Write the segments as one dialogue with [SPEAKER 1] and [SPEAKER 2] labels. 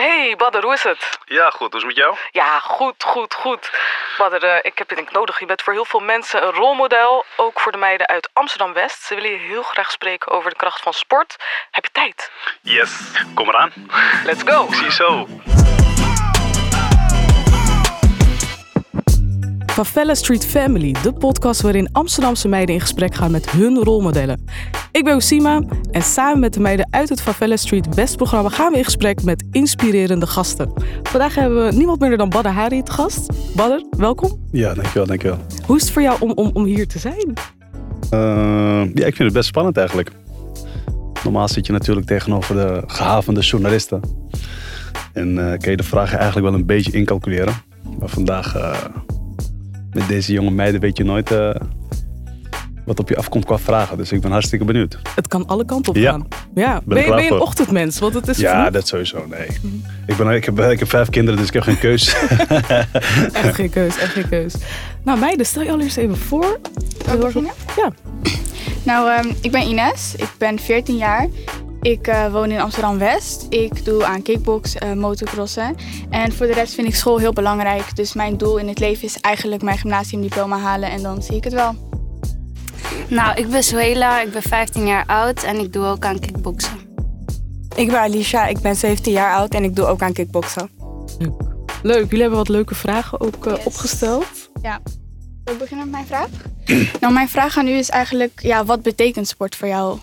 [SPEAKER 1] Hey, Badder, hoe is het?
[SPEAKER 2] Ja, goed. Hoe is het met jou?
[SPEAKER 1] Ja, goed, goed, goed. Badder, eh, ik heb je denk ik nodig. Je bent voor heel veel mensen een rolmodel. Ook voor de meiden uit Amsterdam-West. Ze willen je heel graag spreken over de kracht van sport. Heb je tijd?
[SPEAKER 2] Yes. Kom eraan.
[SPEAKER 1] Let's go.
[SPEAKER 2] Zie
[SPEAKER 1] Favela Street Family, de podcast waarin Amsterdamse meiden in gesprek gaan met hun rolmodellen. Ik ben Osima en samen met de meiden uit het Favela Street Best programma gaan we in gesprek met inspirerende gasten. Vandaag hebben we niemand minder dan Badder Hari te gast. Badder, welkom.
[SPEAKER 2] Ja, dankjewel, dankjewel.
[SPEAKER 1] Hoe is het voor jou om, om, om hier te zijn?
[SPEAKER 2] Uh, ja, ik vind het best spannend eigenlijk. Normaal zit je natuurlijk tegenover de gehavende journalisten. En uh, kan je de vragen eigenlijk wel een beetje incalculeren. Maar vandaag... Uh, met deze jonge meiden weet je nooit uh, wat op je afkomt qua vragen. Dus ik ben hartstikke benieuwd.
[SPEAKER 1] Het kan alle kanten op gaan. Ja. Ben, je, ben je een ochtendmens? Want het is
[SPEAKER 2] ja,
[SPEAKER 1] vroeg.
[SPEAKER 2] dat sowieso. Nee. ik, ben, ik, heb, ik heb vijf kinderen, dus ik heb geen keus.
[SPEAKER 1] echt geen keus, echt geen keus. Nou meiden, stel je allereerst even voor. Ja.
[SPEAKER 3] Nou, um, ik ben Ines. Ik ben 14 jaar. Ik uh, woon in Amsterdam-West. Ik doe aan kickbox, uh, motocrossen. En voor de rest vind ik school heel belangrijk. Dus mijn doel in het leven is eigenlijk mijn gymnasiumdiploma halen. En dan zie ik het wel.
[SPEAKER 4] Nou, ik ben Suela. Ik ben 15 jaar oud. En ik doe ook aan kickboksen.
[SPEAKER 5] Ik ben Alicia. Ik ben 17 jaar oud. En ik doe ook aan kickboksen.
[SPEAKER 1] Leuk. Leuk. Jullie hebben wat leuke vragen ook uh, yes. opgesteld.
[SPEAKER 3] Ja. Wil ik beginnen met mijn vraag? nou, mijn vraag aan u is eigenlijk... Ja, wat betekent sport voor jou?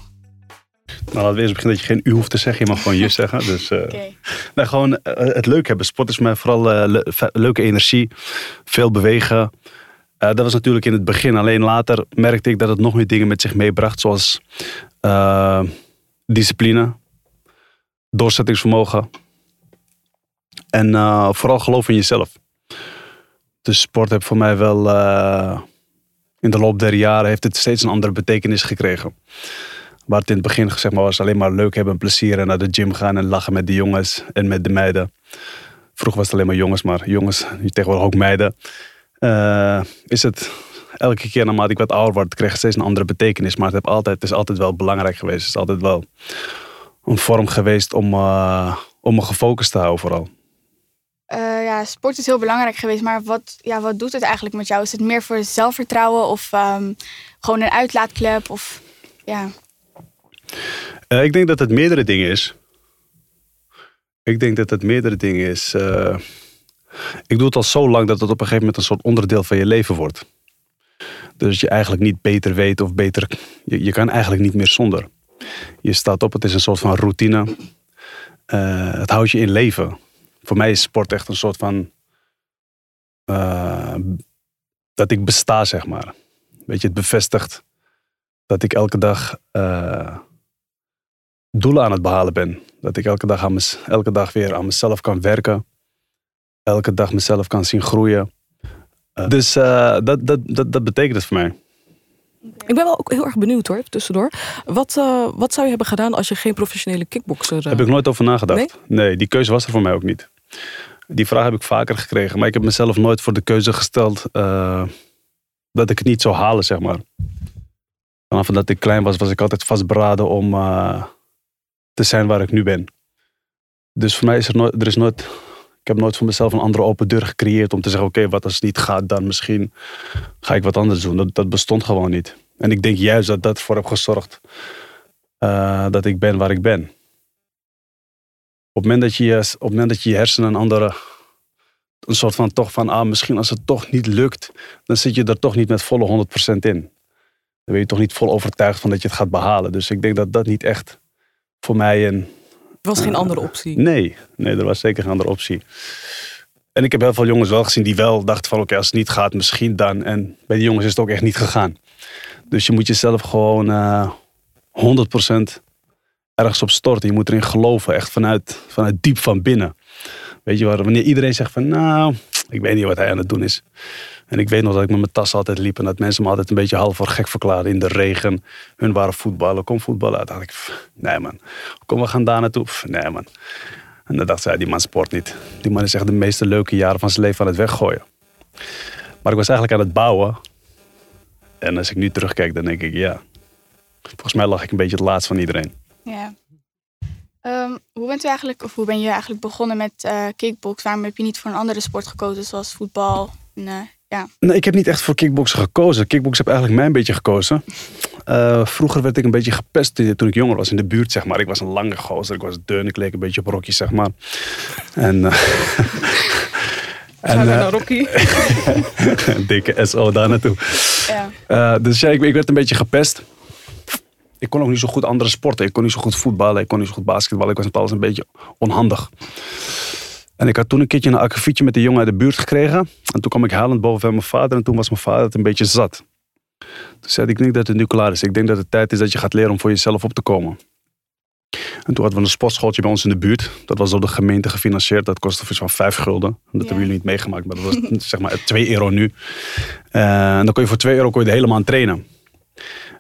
[SPEAKER 2] Nou, laten we eerst beginnen dat je geen u hoeft te zeggen. Je mag gewoon je zeggen. Dus, uh, okay. nou, gewoon uh, het leuk hebben. Sport is mij vooral uh, le leuke energie. Veel bewegen. dat was natuurlijk in het begin. Alleen later merkte ik dat het nog meer dingen met zich meebracht. Zoals discipline. Doorzettingsvermogen. En vooral geloof in jezelf. Dus sport heeft voor mij wel... in de loop der jaren heeft het steeds een andere betekenis gekregen. Waar het in het begin zeg maar, was alleen maar leuk hebben, plezier en naar de gym gaan en lachen met de jongens en met de meiden. Vroeger was het alleen maar jongens, maar jongens, tegenwoordig ook meiden. Uh, is het elke keer naarmate ik wat ouder word, kreeg het steeds een andere betekenis. Maar het, heb altijd, is altijd wel belangrijk geweest. Het is altijd wel een vorm geweest om, uh, om me gefocust te houden vooral.
[SPEAKER 3] Uh, ja, sport is heel belangrijk geweest, maar wat, ja, wat doet het eigenlijk met jou? Is het meer voor zelfvertrouwen of um, gewoon een uitlaatklep? Of, ja.
[SPEAKER 2] Uh, ik denk dat het meerdere dingen is. Ik denk dat het meerdere dingen is. Uh, ik doe het al zo lang dat het op een gegeven moment een soort onderdeel van je leven wordt. Dus je eigenlijk niet beter weet of beter. Je, kan eigenlijk niet meer zonder. Je staat op, het is een soort van routine. Uh, het houdt je in leven. Voor mij is sport echt een soort van. dat ik besta, zeg maar. Weet je, het bevestigt dat ik elke dag doelen aan het behalen ben. Dat ik elke dag, aan mez, elke dag weer aan mezelf kan werken. Elke dag mezelf kan zien groeien. Uh, dus uh, dat, dat, dat, dat betekent het voor mij.
[SPEAKER 1] Ik ben wel ook heel erg benieuwd hoor, tussendoor. Wat, uh, wat zou je hebben gedaan als je geen professionele kickbokser...
[SPEAKER 2] Heb ik nooit over nagedacht. Nee? nee, die keuze was er voor mij ook niet. Die vraag heb ik vaker gekregen. Maar ik heb mezelf nooit voor de keuze gesteld dat ik het niet zou halen, zeg maar. Vanaf dat ik klein was, was ik altijd vastberaden om te zijn waar ik nu ben. Dus voor mij is er nooit, er is nooit, ik heb nooit voor mezelf een andere open deur gecreëerd om te zeggen, oké, wat als het niet gaat, dan misschien ga ik wat anders doen. Dat, dat bestond gewoon niet. En ik denk juist dat dat ervoor heb gezorgd uh, dat ik ben waar ik ben. Op het moment dat je, op het moment dat je, je hersenen een andere, een soort van toch van, ah, misschien als het toch niet lukt, dan zit je er toch niet met volle 100% in. Dan ben je toch niet vol overtuigd van dat je het gaat behalen. Dus ik denk dat dat niet echt voor mij een.
[SPEAKER 1] Er was geen uh, andere optie?
[SPEAKER 2] Nee, nee, er was zeker geen andere optie. En ik heb heel veel jongens wel gezien die wel dachten van oké, okay, als het niet gaat, misschien dan. En bij die jongens is het ook echt niet gegaan. Dus je moet jezelf gewoon uh, 100% ergens op storten. Je moet erin geloven, echt vanuit, vanuit diep van binnen. Weet je, waar, wanneer iedereen zegt van nou, ik weet niet wat hij aan het doen is. En ik weet nog dat ik met mijn tas altijd liep en dat mensen me altijd een beetje half voor gek verklaarden in de regen. Hun waren voetballen, kom voetballen. Toen dacht ik, nee man, kom we gaan daar naartoe. Nee man. En dan dacht zij, die man sport niet. Die man is echt de meeste leuke jaren van zijn leven aan het weggooien. Maar ik was eigenlijk aan het bouwen. En als ik nu terugkijk, dan denk ik, ja. Volgens mij lag ik een beetje het laatst van iedereen.
[SPEAKER 3] Ja. Ehm, hoe bent u eigenlijk, of hoe ben je eigenlijk begonnen met eh kickbox? Waarom heb je niet voor een andere sport gekozen, zoals voetbal? En, eh, ja.
[SPEAKER 2] Nee, ik heb niet echt voor kickboksen gekozen. Kickboksen heb eigenlijk mij een beetje gekozen. Eh, vroeger werd ik een beetje gepest toen ik jonger was in de buurt, zeg maar. Ik was een lange gozer, ik was dun, ik leek een beetje op Rocky, zeg maar. En, eh,
[SPEAKER 1] Gaan we
[SPEAKER 2] eh,
[SPEAKER 1] naar Rocky?
[SPEAKER 2] een dikke SO daar naartoe.
[SPEAKER 3] ja.
[SPEAKER 2] Eh, dus ja, ik, ik werd een beetje gepest. Ik kon ook niet zo goed andere sporten. Ik kon niet zo goed voetballen, ik kon niet zo goed basketballen. Ik was met alles een beetje onhandig. En ik had toen een keertje een akkefietje met een jongen uit de buurt gekregen. En toen kwam ik huilend boven bij mijn vader. En toen was mijn vader het een beetje zat. Toen zei hij, ik denk dat het nu klaar is. Ik denk dat het tijd is dat je gaat leren om voor jezelf op te komen. En toen hadden we een sportschooltje bij ons in de buurt. Dat was door de gemeente gefinancierd. Dat kostte iets van 5 gulden. Dat
[SPEAKER 3] Ja.
[SPEAKER 2] hebben jullie niet meegemaakt, maar dat was zeg maar 2 euro nu. Eh, en dan kon je voor 2 euro kon je de hele maand trainen.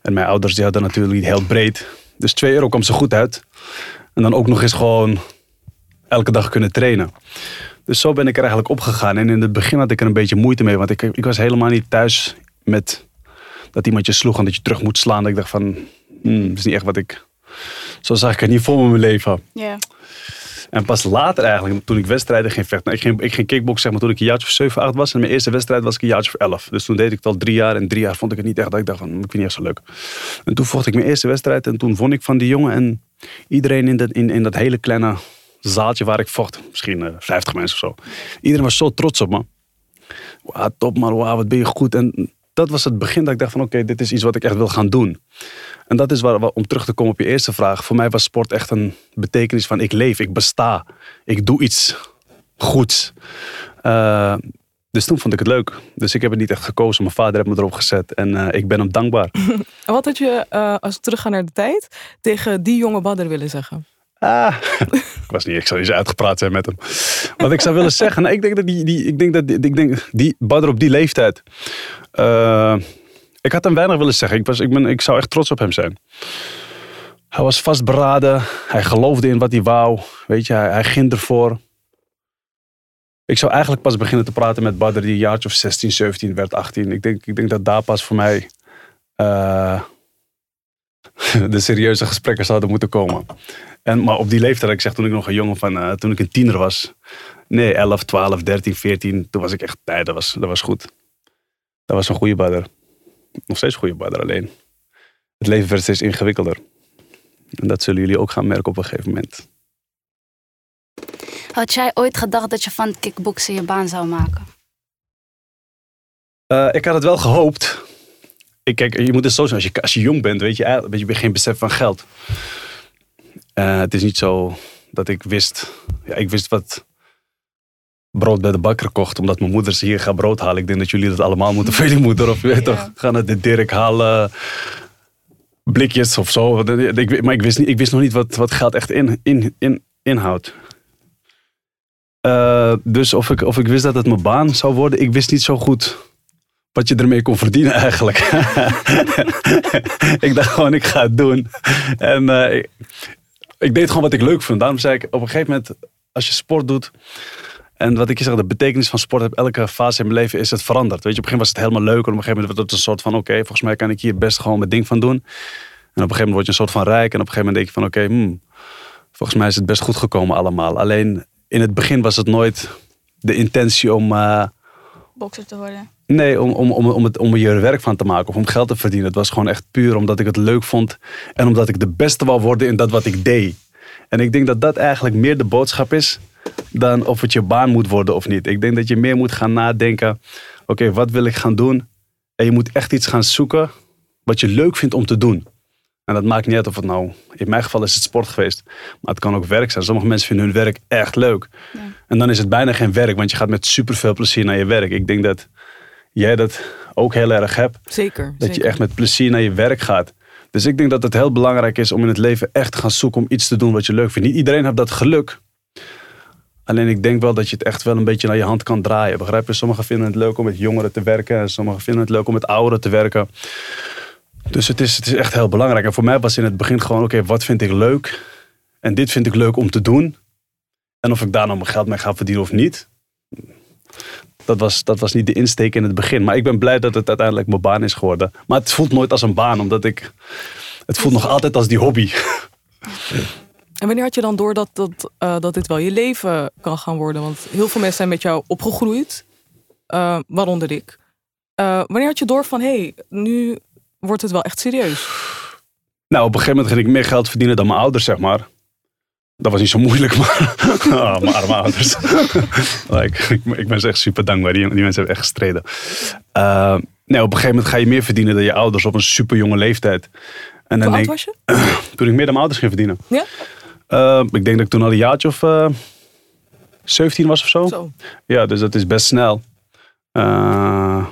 [SPEAKER 2] En mijn ouders die hadden natuurlijk niet heel breed. Dus 2 euro kwam ze goed uit. En dan ook nog eens gewoon elke dag kunnen trainen. Dus zo ben ik er eigenlijk opgegaan. En in het begin had ik er een beetje moeite mee. Want ik, ik was helemaal niet thuis met dat iemand je sloeg en dat je terug moet slaan. Dat ik dacht van, hmm, dat is niet echt wat ik... Zo zag ik het niet voor me in mijn leven. En pas later eigenlijk, toen ik wedstrijden ging vechten. Nou, ik, ging, ik ging kickboksen zeg maar, toen ik een jaartje of 7, 8 was. En mijn eerste wedstrijd was ik een jaartje of 11. Dus toen deed ik het al drie jaar. En drie jaar vond ik het niet echt dat ik dacht van, ik vind het niet echt zo leuk. En toen vocht ik mijn eerste wedstrijd. En toen won ik van die jongen. En iedereen in dat, in, in dat hele kleine zaaltje waar ik vocht. Misschien eh 50 mensen of zo. Iedereen was zo trots op me. Wauw, top man, wauw, wat ben je goed. En dat was het begin dat ik dacht van, oké, dit is iets wat ik echt wil gaan doen. En dat is waar, waar- om terug te komen op je eerste vraag. Voor mij was sport echt een betekenis van ik leef, ik besta. Ik doe iets goeds. Eh, dus toen vond ik het leuk. Dus ik heb het niet echt gekozen. Mijn vader heeft me erop gezet. En eh, ik ben hem dankbaar.
[SPEAKER 1] En wat had je, eh, als we teruggaan naar de tijd, tegen die jonge badder willen zeggen?
[SPEAKER 2] Ah, ik was niet, ik zou niet zo uitgepraat zijn met hem. Wat ik zou willen zeggen, nou, ik denk dat die, die, ik denk dat ik denk die Badr op die leeftijd. eh, ik had hem weinig willen zeggen. Ik, was, ik, ben, ik zou echt trots op hem zijn. Hij was vastberaden. Hij geloofde in wat hij wou. Weet je, hij, hij ging ervoor. Ik zou eigenlijk pas beginnen te praten met Badr die een jaartje of 16, 17 werd, 18. Ik denk, ik denk dat daar pas voor mij eh, de serieuze gesprekken zouden moeten komen. En, maar op die leeftijd, ik zeg toen ik nog een jongen van, eh, toen ik een tiener was. Nee, 11, 12, 13, 14. Toen was ik echt, nee, dat was, dat was goed. Dat was een goede badder. Nog steeds een goede badder, alleen. Het leven werd steeds ingewikkelder. En dat zullen jullie ook gaan merken op een gegeven moment.
[SPEAKER 4] Had jij ooit gedacht dat je van kickboksen je baan zou maken?
[SPEAKER 2] Eh, ik had het wel gehoopt. Ik, kijk, je moet het zo. Als je, als je jong bent, weet je, eigenlijk- weet je, geen besef van geld. Eh, het is niet zo dat ik wist. Ja, ik wist wat brood bij de bakker kocht. Omdat mijn moeder ze hier gaat brood halen. Ik denk dat jullie dat allemaal moeten voor jullie moeder. Of je weet
[SPEAKER 3] Ja.
[SPEAKER 2] toch, gaan naar de Dirk halen. Blikjes of zo. Ik, maar ik wist, niet, ik wist nog niet wat, wat geld echt in, in, in, inhoudt. Eh, dus of ik, of ik wist dat het mijn baan zou worden, ik wist niet zo goed wat je ermee kon verdienen eigenlijk. ik dacht gewoon, ik ga het doen. En eh, ik, deed gewoon wat ik leuk vond. Daarom zei ik op een gegeven moment, als je sport doet. En wat ik je zeg, de betekenis van sport op elke fase in mijn leven is het veranderd. Weet je, op een gegeven moment was het helemaal leuk. En op een gegeven moment werd het een soort van, oké, volgens mij kan ik hier best gewoon mijn ding van doen. En op een gegeven moment word je een soort van rijk. En op een gegeven moment denk je van, oké, hmm, volgens mij is het best goed gekomen allemaal. Alleen in het begin was het nooit de intentie om... eh,
[SPEAKER 3] Bokser te worden.
[SPEAKER 2] Nee, om, om, om, om, het, om er je werk van te maken of om geld te verdienen. Het was gewoon echt puur omdat ik het leuk vond. En omdat ik de beste wou worden in dat wat ik deed. En ik denk dat dat eigenlijk meer de boodschap is dan of het je baan moet worden of niet. Ik denk dat je meer moet gaan nadenken. Oké, wat wil ik gaan doen? En je moet echt iets gaan zoeken wat je leuk vindt om te doen. En dat maakt niet uit of het nou, in mijn geval is het sport geweest. Maar het kan ook werk zijn. Sommige mensen vinden hun werk echt leuk.
[SPEAKER 3] Ja.
[SPEAKER 2] En dan is het bijna geen werk, want je gaat met superveel plezier naar je werk. Ik denk dat jij dat ook heel erg hebt.
[SPEAKER 1] Zeker.
[SPEAKER 2] Dat
[SPEAKER 1] zeker.
[SPEAKER 2] je echt met plezier naar je werk gaat. Dus ik denk dat het heel belangrijk is om in het leven echt te gaan zoeken om iets te doen wat je leuk vindt. Niet iedereen heeft dat geluk. Alleen ik denk wel dat je het echt wel een beetje naar je hand kan draaien. Begrijp je? Sommigen vinden het leuk om met jongeren te werken. En sommigen vinden het leuk om met ouderen te werken. Dus het is, het is echt heel belangrijk. En voor mij was in het begin gewoon, oké, wat vind ik leuk? En dit vind ik leuk om te doen. En of ik daar nou mijn geld mee ga verdienen of niet. Dat was, dat was niet de insteek in het begin. Maar ik ben blij dat het uiteindelijk mijn baan is geworden. Maar het voelt nooit als een baan, omdat ik... Het voelt nog altijd als die hobby.
[SPEAKER 1] En wanneer had je dan door dat, dat, eh, dat dit wel je leven kan gaan worden? Want heel veel mensen zijn met jou opgegroeid, eh, waaronder ik. Eh, wanneer had je door van, hé, hey, nu wordt het wel echt serieus?
[SPEAKER 2] Nou, op een gegeven moment ging ik meer geld verdienen dan mijn ouders, zeg maar. Dat was niet zo moeilijk, maar oh, mijn arme ouders. like, ik, ik, ben ze echt super dankbaar. Die, die mensen hebben echt gestreden. Uh, nee, op een gegeven moment ga je meer verdienen dan je ouders op een super jonge leeftijd.
[SPEAKER 1] En dan Hoe oud was je?
[SPEAKER 2] toen ik meer dan mijn ouders ging verdienen.
[SPEAKER 1] Ja?
[SPEAKER 2] Uh, ik denk dat ik toen al een jaartje of uh, 17 was of zo.
[SPEAKER 1] zo.
[SPEAKER 2] Ja, dus dat is best snel. Uh,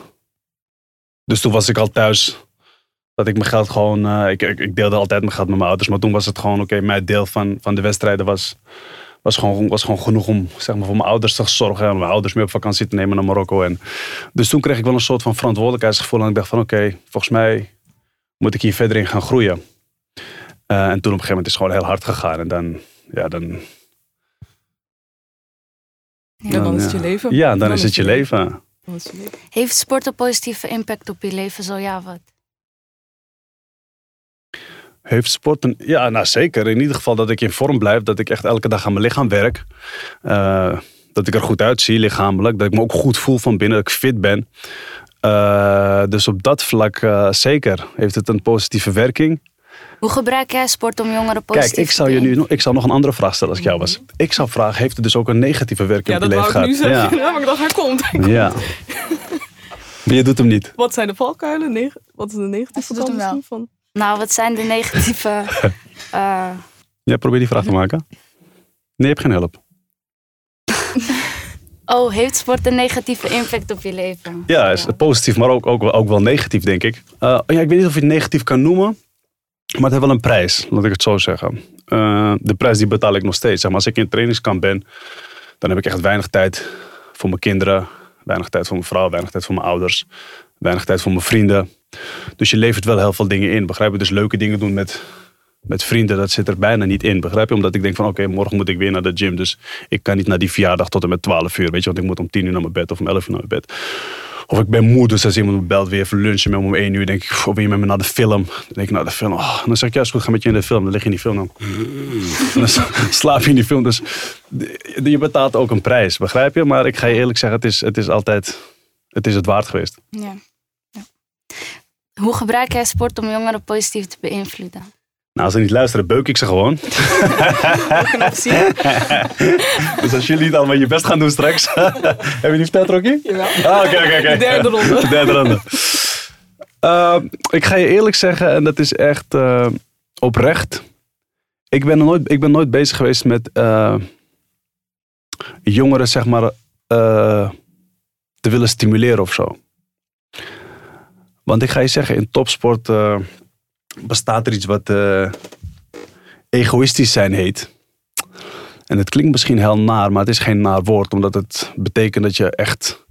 [SPEAKER 2] dus toen was ik al thuis dat ik mijn geld gewoon. Uh, ik, ik, ik, deelde altijd mijn geld met mijn ouders. Maar toen was het gewoon: oké, okay, mijn deel van, van de wedstrijden was, was, gewoon, was gewoon genoeg om zeg maar, voor mijn ouders te zorgen. En mijn ouders mee op vakantie te nemen naar Marokko. En, dus toen kreeg ik wel een soort van verantwoordelijkheidsgevoel. En ik dacht van: oké, okay, volgens mij moet ik hier verder in gaan groeien. Uh, en toen op een gegeven moment is het gewoon heel hard gegaan. En dan, ja, dan.
[SPEAKER 1] Ja, dan, dan is het je leven.
[SPEAKER 2] Ja, dan, dan is het je leven.
[SPEAKER 4] leven. Heeft sport een positieve impact op je leven? Zo ja, wat?
[SPEAKER 2] Heeft sport een... Ja, nou zeker. In ieder geval dat ik in vorm blijf. Dat ik echt elke dag aan mijn lichaam werk. Uh, dat ik er goed uitzie lichamelijk. Dat ik me ook goed voel van binnen. Dat ik fit ben. Uh, dus op dat vlak uh, zeker heeft het een positieve werking.
[SPEAKER 4] Hoe gebruik jij sport om jongeren positief
[SPEAKER 2] Kijk, ik zou je nu ik zou nog een andere vraag stellen als ik jou was. Ik zou vragen, heeft het dus ook een negatieve werking
[SPEAKER 1] ja,
[SPEAKER 2] op je leven gehad?
[SPEAKER 1] Ja, dat wou ik nu zeggen. Ja. maar ik dacht, hij komt. Hij
[SPEAKER 2] ja. Maar je doet hem niet.
[SPEAKER 1] Wat zijn de valkuilen? Neg wat is de negatieve kant misschien van?
[SPEAKER 4] Nou, wat zijn de negatieve... uh...
[SPEAKER 2] Ja, probeer die vraag te maken. Nee, je hebt geen hulp.
[SPEAKER 4] oh, heeft sport een negatieve impact op je leven?
[SPEAKER 2] Ja, is positief, maar ook, ook, ook wel negatief, denk ik. Uh, ja, ik weet niet of je het negatief kan noemen. Maar het heeft wel een prijs, laat ik het zo zeggen. Uh, de prijs die betaal ik nog steeds. Zeg maar, als ik in trainingskamp ben, dan heb ik echt weinig tijd voor mijn kinderen. Weinig tijd voor mijn vrouw, weinig tijd voor mijn ouders. Weinig tijd voor mijn vrienden. Dus je levert wel heel veel dingen in. Begrijp je? Dus leuke dingen doen met, met vrienden, dat zit er bijna niet in. Begrijp je? Omdat ik denk van oké, okay, morgen moet ik weer naar de gym. Dus ik kan niet naar die verjaardag tot en met 12 uur. Weet je, want ik moet om 10 uur naar mijn bed of om 11 uur naar mijn bed. Of ik ben moe, dus als iemand me belt weer even lunchen met me om 1 uur, denk ik, of wil je met me naar de film? Dan denk ik naar de film. Oh, dan zeg ik, ja, is goed, ga met je in de film. Dan lig je in die film dan. dan slaap je in die film. Dus je betaalt ook een prijs, begrijp je? Maar ik ga je eerlijk zeggen, het is, het is altijd, het is het waard geweest.
[SPEAKER 4] Ja. Ja. Hoe gebruik jij sport om jongeren positief te beïnvloeden?
[SPEAKER 2] Nou, als ze niet luisteren, beuk ik ze gewoon. dus als jullie niet allemaal je best gaan doen straks. Heb je die verteld, Rocky?
[SPEAKER 1] Jawel.
[SPEAKER 2] Ah, oké, oké, oké.
[SPEAKER 1] Derde ronde.
[SPEAKER 2] Derde ronde. Uh, ik ga je eerlijk zeggen, en dat is echt uh, oprecht. Ik ben, nooit, ik ben nooit bezig geweest met uh, jongeren, zeg maar, te willen stimuleren of zo. Want ik ga je zeggen, in topsport bestaat er iets wat uh, egoïstisch zijn heet. En het klinkt misschien heel naar, maar het is geen naar woord, omdat het betekent dat je echt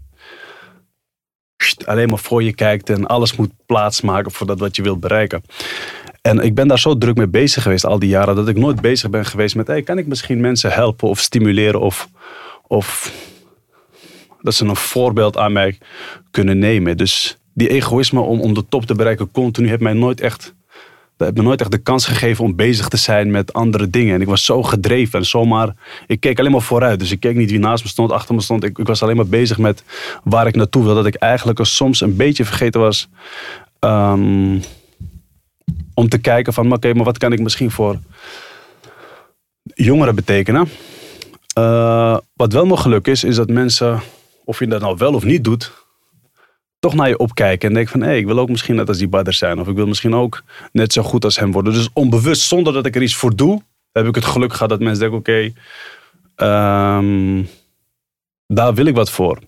[SPEAKER 2] alleen maar voor je kijkt en alles moet plaatsmaken voor dat wat je wilt bereiken. En ik ben daar zo druk mee bezig geweest al die jaren, dat ik nooit bezig ben geweest met, hey, kan ik misschien mensen helpen of stimuleren of, of dat ze een voorbeeld aan mij kunnen nemen. Dus die egoïsme om, om de top te bereiken continu heeft mij nooit echt heb me nooit echt de kans gegeven om bezig te zijn met andere dingen. En ik was zo gedreven en zomaar. Ik keek alleen maar vooruit. Dus ik keek niet wie naast me stond, achter me stond. Ik, ik was alleen maar bezig met waar ik naartoe wil. Dat ik eigenlijk soms een beetje vergeten was. Um, om te kijken van, oké, maar wat kan ik misschien voor jongeren betekenen? Uh, wat wel mijn geluk is, is dat mensen, of je dat nou wel of niet doet, toch naar je opkijken en denk van hé, hey, ik wil ook misschien net als die Badr zijn. Of ik wil misschien ook net zo goed als hem worden. Dus onbewust, zonder dat ik er iets voor doe, heb ik het geluk gehad dat mensen denken oké, um, daar wil ik wat voor.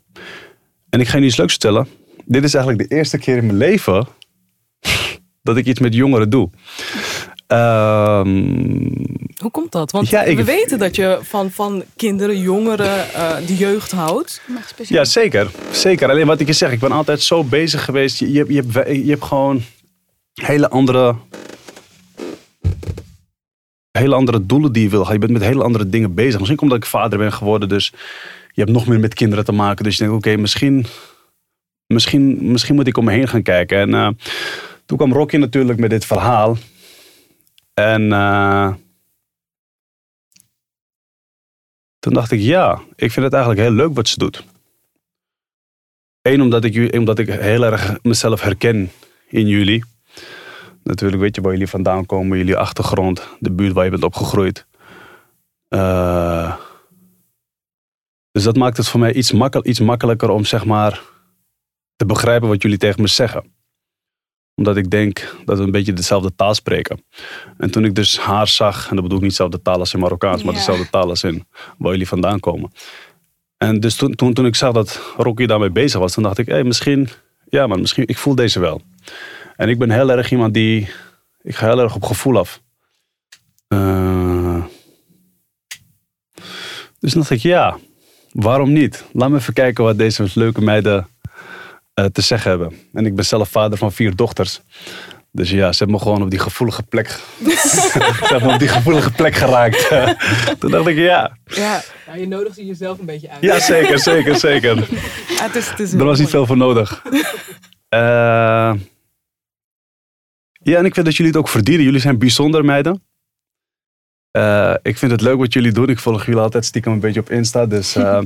[SPEAKER 2] En ik ga je iets leuks vertellen. Dit is eigenlijk de eerste keer in mijn leven dat ik iets met jongeren doe. Um,
[SPEAKER 1] Hoe komt dat? Want ja, ik, we weten dat je van, van kinderen, jongeren, uh, de jeugd houdt.
[SPEAKER 2] Ja, zeker. Zeker. Alleen wat ik je zeg, ik ben altijd zo bezig geweest. Je, je, je, hebt, je hebt gewoon hele andere, hele andere doelen die je wil. Je bent met hele andere dingen bezig. Misschien omdat ik vader ben geworden, dus je hebt nog meer met kinderen te maken. Dus je denkt, oké, misschien, misschien, misschien moet ik om me heen gaan kijken. En uh, toen kwam Rocky natuurlijk met dit verhaal. En uh, Toen dacht ik, ja, ik vind het eigenlijk heel leuk wat ze doet. Eén, omdat ik, omdat ik heel erg mezelf herken in jullie. Natuurlijk weet je waar jullie vandaan komen, jullie achtergrond, de buurt waar je bent opgegroeid. Eh, dus dat maakt het voor mij iets, makkel, iets makkelijker om zeg maar te begrijpen wat jullie tegen me zeggen. Omdat ik denk dat we een beetje dezelfde taal spreken. En toen ik dus haar zag, en dat bedoel ik niet dezelfde taal als in Marokkaans, maar dezelfde taal als in waar jullie vandaan komen. En dus toen, toen, toen ik zag dat Rocky daarmee bezig was, toen dacht ik, hé, misschien, ja man, misschien, ik voel deze wel. En ik ben heel erg iemand die, ik ga heel erg op gevoel af. Eh, dus toen dacht ik, ja, waarom niet? Laat me even kijken wat deze leuke meiden te zeggen hebben. En ik ben zelf vader van vier dochters. Dus ja, ze hebben me gewoon op die gevoelige plek, ze hebben me op die gevoelige plek geraakt. toen dacht ik, ja,
[SPEAKER 1] Ja,
[SPEAKER 6] Ja, je nodigt ze jezelf een beetje uit.
[SPEAKER 2] ja zeker, zeker, zeker.
[SPEAKER 1] het is, het is
[SPEAKER 2] Er was niet veel voor nodig. Eh, ja, en ik vind dat jullie het ook verdienen. Jullie zijn bijzonder meiden. Eh, ik vind het leuk wat jullie doen. Ik volg jullie altijd stiekem een beetje op Insta. Dus eh,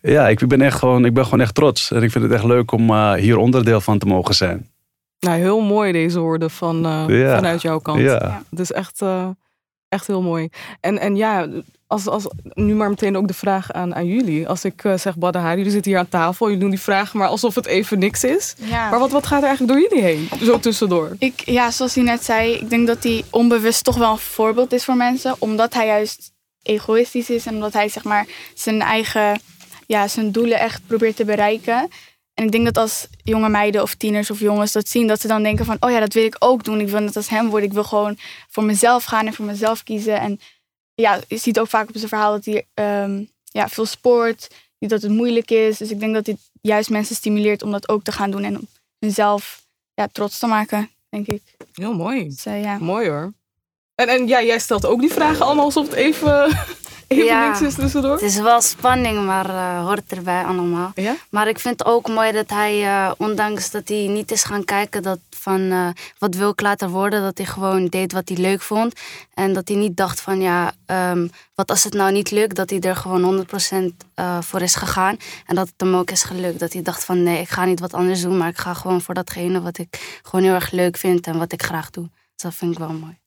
[SPEAKER 2] ja, ik ben, echt gewoon, ik ben gewoon echt trots. En ik vind het echt leuk om eh, hier onderdeel van te mogen zijn.
[SPEAKER 1] Nou, heel mooi deze woorden van,
[SPEAKER 2] Ja.
[SPEAKER 1] vanuit jouw kant.
[SPEAKER 2] Ja.
[SPEAKER 1] Het is echt, echt heel mooi. En, en ja, als, als, nu maar meteen ook de vraag aan, aan jullie. Als ik eh, zeg, Badahari, jullie zitten hier aan tafel. Jullie doen die vraag maar alsof het even niks is.
[SPEAKER 3] Ja.
[SPEAKER 1] Maar wat, wat gaat er eigenlijk door jullie heen? Zo tussendoor.
[SPEAKER 3] Ik, ja, zoals hij net zei, ik denk dat hij onbewust toch wel een voorbeeld is voor mensen. Omdat hij juist egoïstisch is en omdat hij zeg maar zijn eigen ja, zijn doelen echt probeert te bereiken. En ik denk dat als jonge meiden of tieners of jongens dat zien, dat ze dan denken van, oh ja, dat wil ik ook doen. Ik wil net als hem worden. Ik wil gewoon voor mezelf gaan en voor mezelf kiezen. En ja, je ziet ook vaak op zijn verhaal dat hij ehm, ja, veel sport, dat het moeilijk is. Dus ik denk dat dit juist mensen stimuleert om dat ook te gaan doen en om hunzelf ja, trots te maken, denk ik.
[SPEAKER 1] Heel mooi.
[SPEAKER 3] Dus, eh, ja.
[SPEAKER 1] Mooi hoor. En, en ja, jij stelt ook die vragen allemaal alsof het even, even
[SPEAKER 4] Ja.
[SPEAKER 1] niks is tussendoor.
[SPEAKER 4] Het is wel spanning, maar eh, hoort erbij allemaal.
[SPEAKER 1] Ja?
[SPEAKER 4] Maar ik vind het ook mooi dat hij, eh, ondanks dat hij niet is gaan kijken dat van eh, wat wil ik later worden, dat hij gewoon deed wat hij leuk vond. En dat hij niet dacht van ja, ehm, wat als het nou niet lukt, dat hij er gewoon 100% eh, voor is gegaan. En dat het hem ook is gelukt. Dat hij dacht van nee, ik ga niet wat anders doen, maar ik ga gewoon voor datgene wat ik gewoon heel erg leuk vind en wat ik graag doe. Dus dat vind ik wel mooi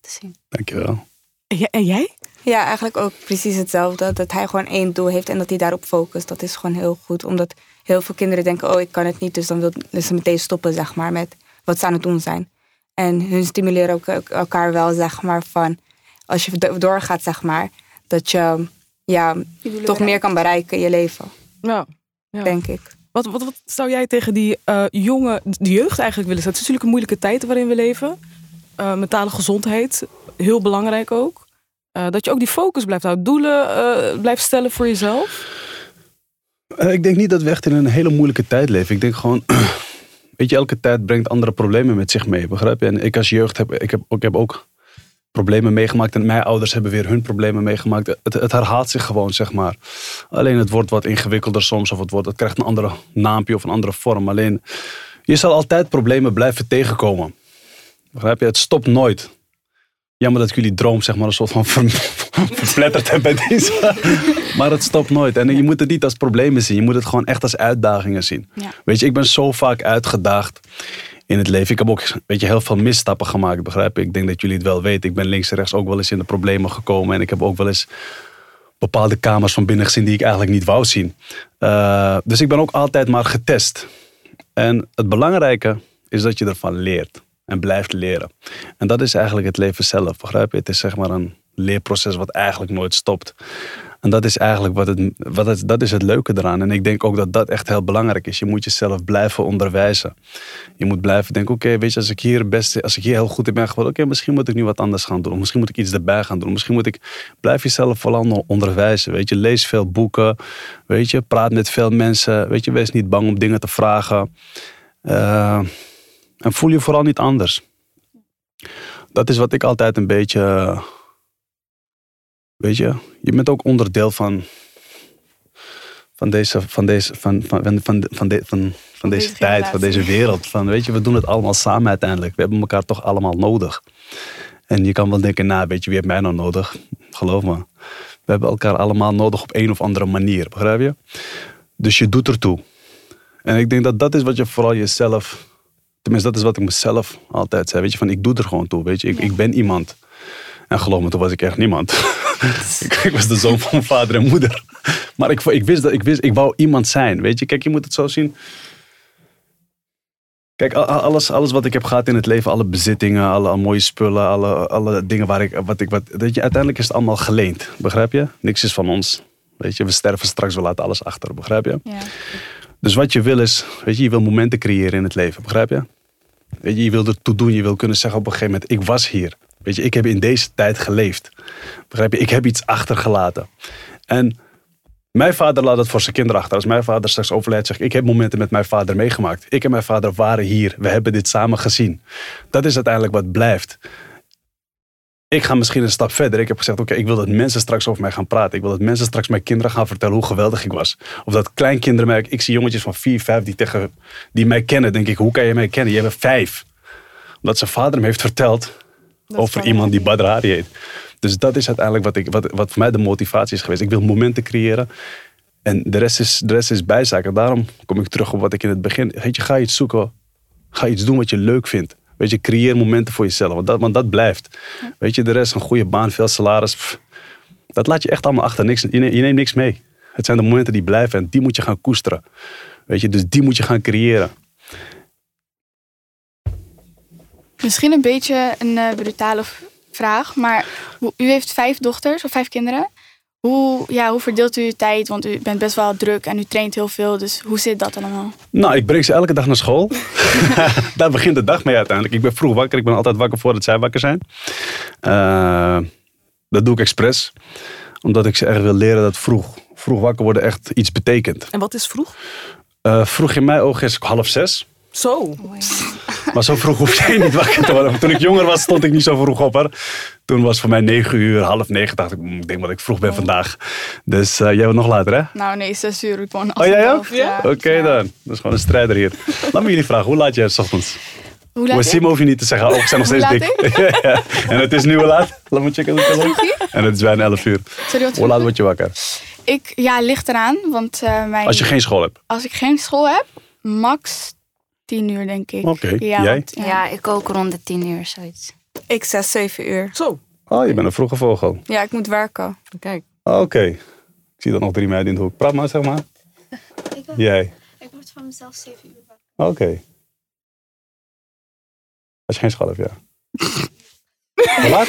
[SPEAKER 4] te zien.
[SPEAKER 2] Dankjewel.
[SPEAKER 1] Jij- En jij?
[SPEAKER 5] Ja, eigenlijk ook precies hetzelfde. Dat hij gewoon één doel heeft en dat hij daarop focust. Dat is gewoon heel goed. Omdat heel veel kinderen denken, oh ik kan het niet. Dus dan willen ze meteen stoppen, zeg maar, met wat ze aan het doen zijn. En hun stimuleren ook elkaar wel, zeg maar, van als je do- doorgaat, zeg maar, dat je ja, toch meer kan bereiken in je leven,
[SPEAKER 1] Ja. ja.
[SPEAKER 5] denk ik.
[SPEAKER 1] Wat, wat, wat zou jij tegen die eh, jonge, de jeugd eigenlijk willen zeggen? Het is natuurlijk een moeilijke tijd waarin we leven. Eh, mentale gezondheid, heel belangrijk ook. Eh, dat je ook die focus blijft houden. Doelen eh, blijft stellen voor jezelf.
[SPEAKER 2] Eh, ik denk niet dat we echt in een hele moeilijke tijd leven. Ik denk gewoon, weet je, elke tijd brengt andere problemen met zich mee, begrijp je? En ik als jeugd heb, ik heb, ik heb ook problemen meegemaakt en mijn ouders hebben weer hun problemen meegemaakt. Het, het herhaalt zich gewoon, zeg maar. Alleen het wordt wat ingewikkelder soms of het, wordt, het krijgt een andere naampje of een andere vorm. Alleen, je zal altijd problemen blijven tegenkomen. Begrijp je? Het stopt nooit. Jammer dat ik jullie droom zeg maar een soort van ver, verpletterd heb bij deze. maar het stopt nooit. En je moet het niet als problemen zien. Je moet het gewoon echt als uitdagingen zien.
[SPEAKER 3] Ja.
[SPEAKER 2] Weet je, ik ben zo vaak uitgedaagd in het leven. Ik heb ook weet je, heel veel misstappen gemaakt, begrijp je? Ik denk dat jullie het wel weten. Ik ben links en rechts ook wel eens in de problemen gekomen. En ik heb ook wel eens bepaalde kamers van binnen gezien die ik eigenlijk niet wou zien. Eh, dus ik ben ook altijd maar getest. En het belangrijke is dat je ervan leert. En blijft leren. En dat is eigenlijk het leven zelf, begrijp je? Het is zeg maar een leerproces wat eigenlijk nooit stopt. En dat is eigenlijk wat het, wat het, dat is het leuke eraan. En ik denk ook dat dat echt heel belangrijk is. Je moet jezelf blijven onderwijzen. Je moet blijven denken, oké, weet je, als ik hier best, als ik hier heel goed in ben geworden, oké, misschien moet ik nu wat anders gaan doen. Misschien moet ik iets erbij gaan doen. Misschien moet ik, blijf jezelf vooral onderwijzen. Weet je, lees veel boeken. Weet je, praat met veel mensen. Weet je, wees niet bang om dingen te vragen. Eh, en voel je vooral niet anders. Dat is wat ik altijd een beetje. Weet je, je bent ook onderdeel van. Van deze, van deze, van, van, van, van, van, de- van, van deze tijd, van deze wereld. Van, weet je, we doen het allemaal samen uiteindelijk. We hebben elkaar toch allemaal nodig. En je kan wel denken, nou, weet je, wie heeft mij nou nodig? Geloof me. We We hebben elkaar allemaal nodig op een of andere manier, begrijp je? Dus je doet ertoe. En ik denk dat dat is wat je vooral jezelf... Tenminste, dat is wat ik mezelf altijd zei. Weet je, van ik doe er gewoon toe. Weet je, ik, ik ben iemand. En geloof me, toen was ik echt niemand. ik, ik was de zoon van vader en moeder. Maar ik, ik wist dat ik wist, ik wou iemand zijn. Weet je, kijk, je moet het zo zien. Kijk, alles, alles wat ik heb gehad in het leven, alle bezittingen, alle mooie spullen, alle, alle dingen waar ik, wat ik, wat, weet je, uiteindelijk is het allemaal geleend. Begrijp je? Niks is van ons. Weet je, we sterven straks, we laten alles achter. Begrijp je?
[SPEAKER 3] Ja.
[SPEAKER 2] Dus wat je wil is, weet je, je wil momenten creëren in het leven. Begrijp je? Weet je, je wil ertoe doen, je wil kunnen zeggen op een gegeven moment, ik was hier. Weet je, ik heb in deze tijd geleefd. Begrijp je? Ik heb iets achtergelaten. En mijn vader laat het voor zijn kinderen achter. Als mijn vader straks overlijdt, zeg ik, ik heb momenten met mijn vader meegemaakt. Ik en mijn vader waren hier. We hebben dit samen gezien. Dat is uiteindelijk wat blijft. Ik ga misschien een stap verder. Ik heb gezegd, oké, ik wil dat mensen straks over mij gaan praten. Ik wil dat mensen straks mijn kinderen gaan vertellen hoe geweldig ik was. Of dat kleinkinderen mij... Ik zie jongetjes van vier, vijf die, tegen, die mij kennen. denk ik, hoe kan je mij kennen? Je bent vijf. Omdat zijn vader hem heeft verteld over iemand die Badr Hari heet. Dus dat is uiteindelijk wat, ik, wat, wat voor mij de motivatie is geweest. Ik wil momenten creëren. En de rest is, de rest is bijzaken. Daarom kom ik terug op wat ik in het begin... Weet je, ga iets zoeken. Ga iets doen wat je leuk vindt. Weet je, creëer momenten voor jezelf. Want dat, want dat blijft. Weet je, de rest, een goede baan, veel salaris. dat laat je echt allemaal achter. Niks, je, neemt, je neemt niks mee. Het zijn de momenten die blijven. En die moet je gaan koesteren. Weet je, dus die moet je gaan creëren.
[SPEAKER 3] Misschien een beetje een eh, brutale vraag, maar u heeft vijf dochters of vijf kinderen. Hoe, ja, hoe verdeelt u uw tijd? Want u bent best wel druk en u traint heel veel. Dus hoe zit dat allemaal?
[SPEAKER 2] Nou, ik breng ze elke dag naar school. Daar begint de dag mee uiteindelijk. Ik ben vroeg wakker. Ik ben altijd wakker voordat zij wakker zijn. Eh, dat doe ik expres. Omdat ik ze echt wil leren dat vroeg, vroeg wakker worden echt iets betekent.
[SPEAKER 1] En wat is vroeg?
[SPEAKER 2] Eh, vroeg in mijn ogen is half zes.
[SPEAKER 1] Zo.
[SPEAKER 2] Maar zo vroeg hoef jij niet wakker te worden. Toen ik jonger was, stond ik niet zo vroeg op. Hoor. Toen was het voor mij negen uur, half negen. Dacht ik, "Mm, ik denk dat ik vroeg ben vandaag. Dus eh, jij wordt nog later, hè?
[SPEAKER 3] Nou nee, zes uur. Ik woon
[SPEAKER 2] Oh, jij ook?
[SPEAKER 3] ja.
[SPEAKER 2] Oké
[SPEAKER 3] Ja.
[SPEAKER 2] dan. Dat is gewoon een strijder hier. Laat me jullie vragen, hoe laat jij het 's ochtends?
[SPEAKER 3] Hoe laat
[SPEAKER 2] Wassim
[SPEAKER 3] ik?
[SPEAKER 2] hoef je niet te zeggen, oh, ik zijn nog
[SPEAKER 3] Hoe
[SPEAKER 2] steeds dik. Ja. En het is nu hoe laat? Laat me checken. En het is bijna 11 uur.
[SPEAKER 3] Sorry, wat
[SPEAKER 2] Hoe laat word je wakker?
[SPEAKER 3] Ik, ja, ligt eraan. Want eh, mijn,
[SPEAKER 2] Als je geen school hebt.
[SPEAKER 3] als ik geen school heb, max tien uur denk ik.
[SPEAKER 2] Oké,
[SPEAKER 3] Ja,
[SPEAKER 2] jij?
[SPEAKER 3] want-
[SPEAKER 4] Ja, ik ook rond de tien uur, zoiets.
[SPEAKER 5] Ik zes, zeven uur.
[SPEAKER 1] Zo.
[SPEAKER 2] Oh, je bent een vroege vogel.
[SPEAKER 5] Ja, ik moet werken.
[SPEAKER 1] Kijk.
[SPEAKER 2] Oh, Oké. Ik zie dan nog drie meiden in de hoek. Praat maar, zeg maar. Jij?
[SPEAKER 4] Ik word van mezelf zeven uur
[SPEAKER 2] Oké. Als je geen school hebt, ja. Laat?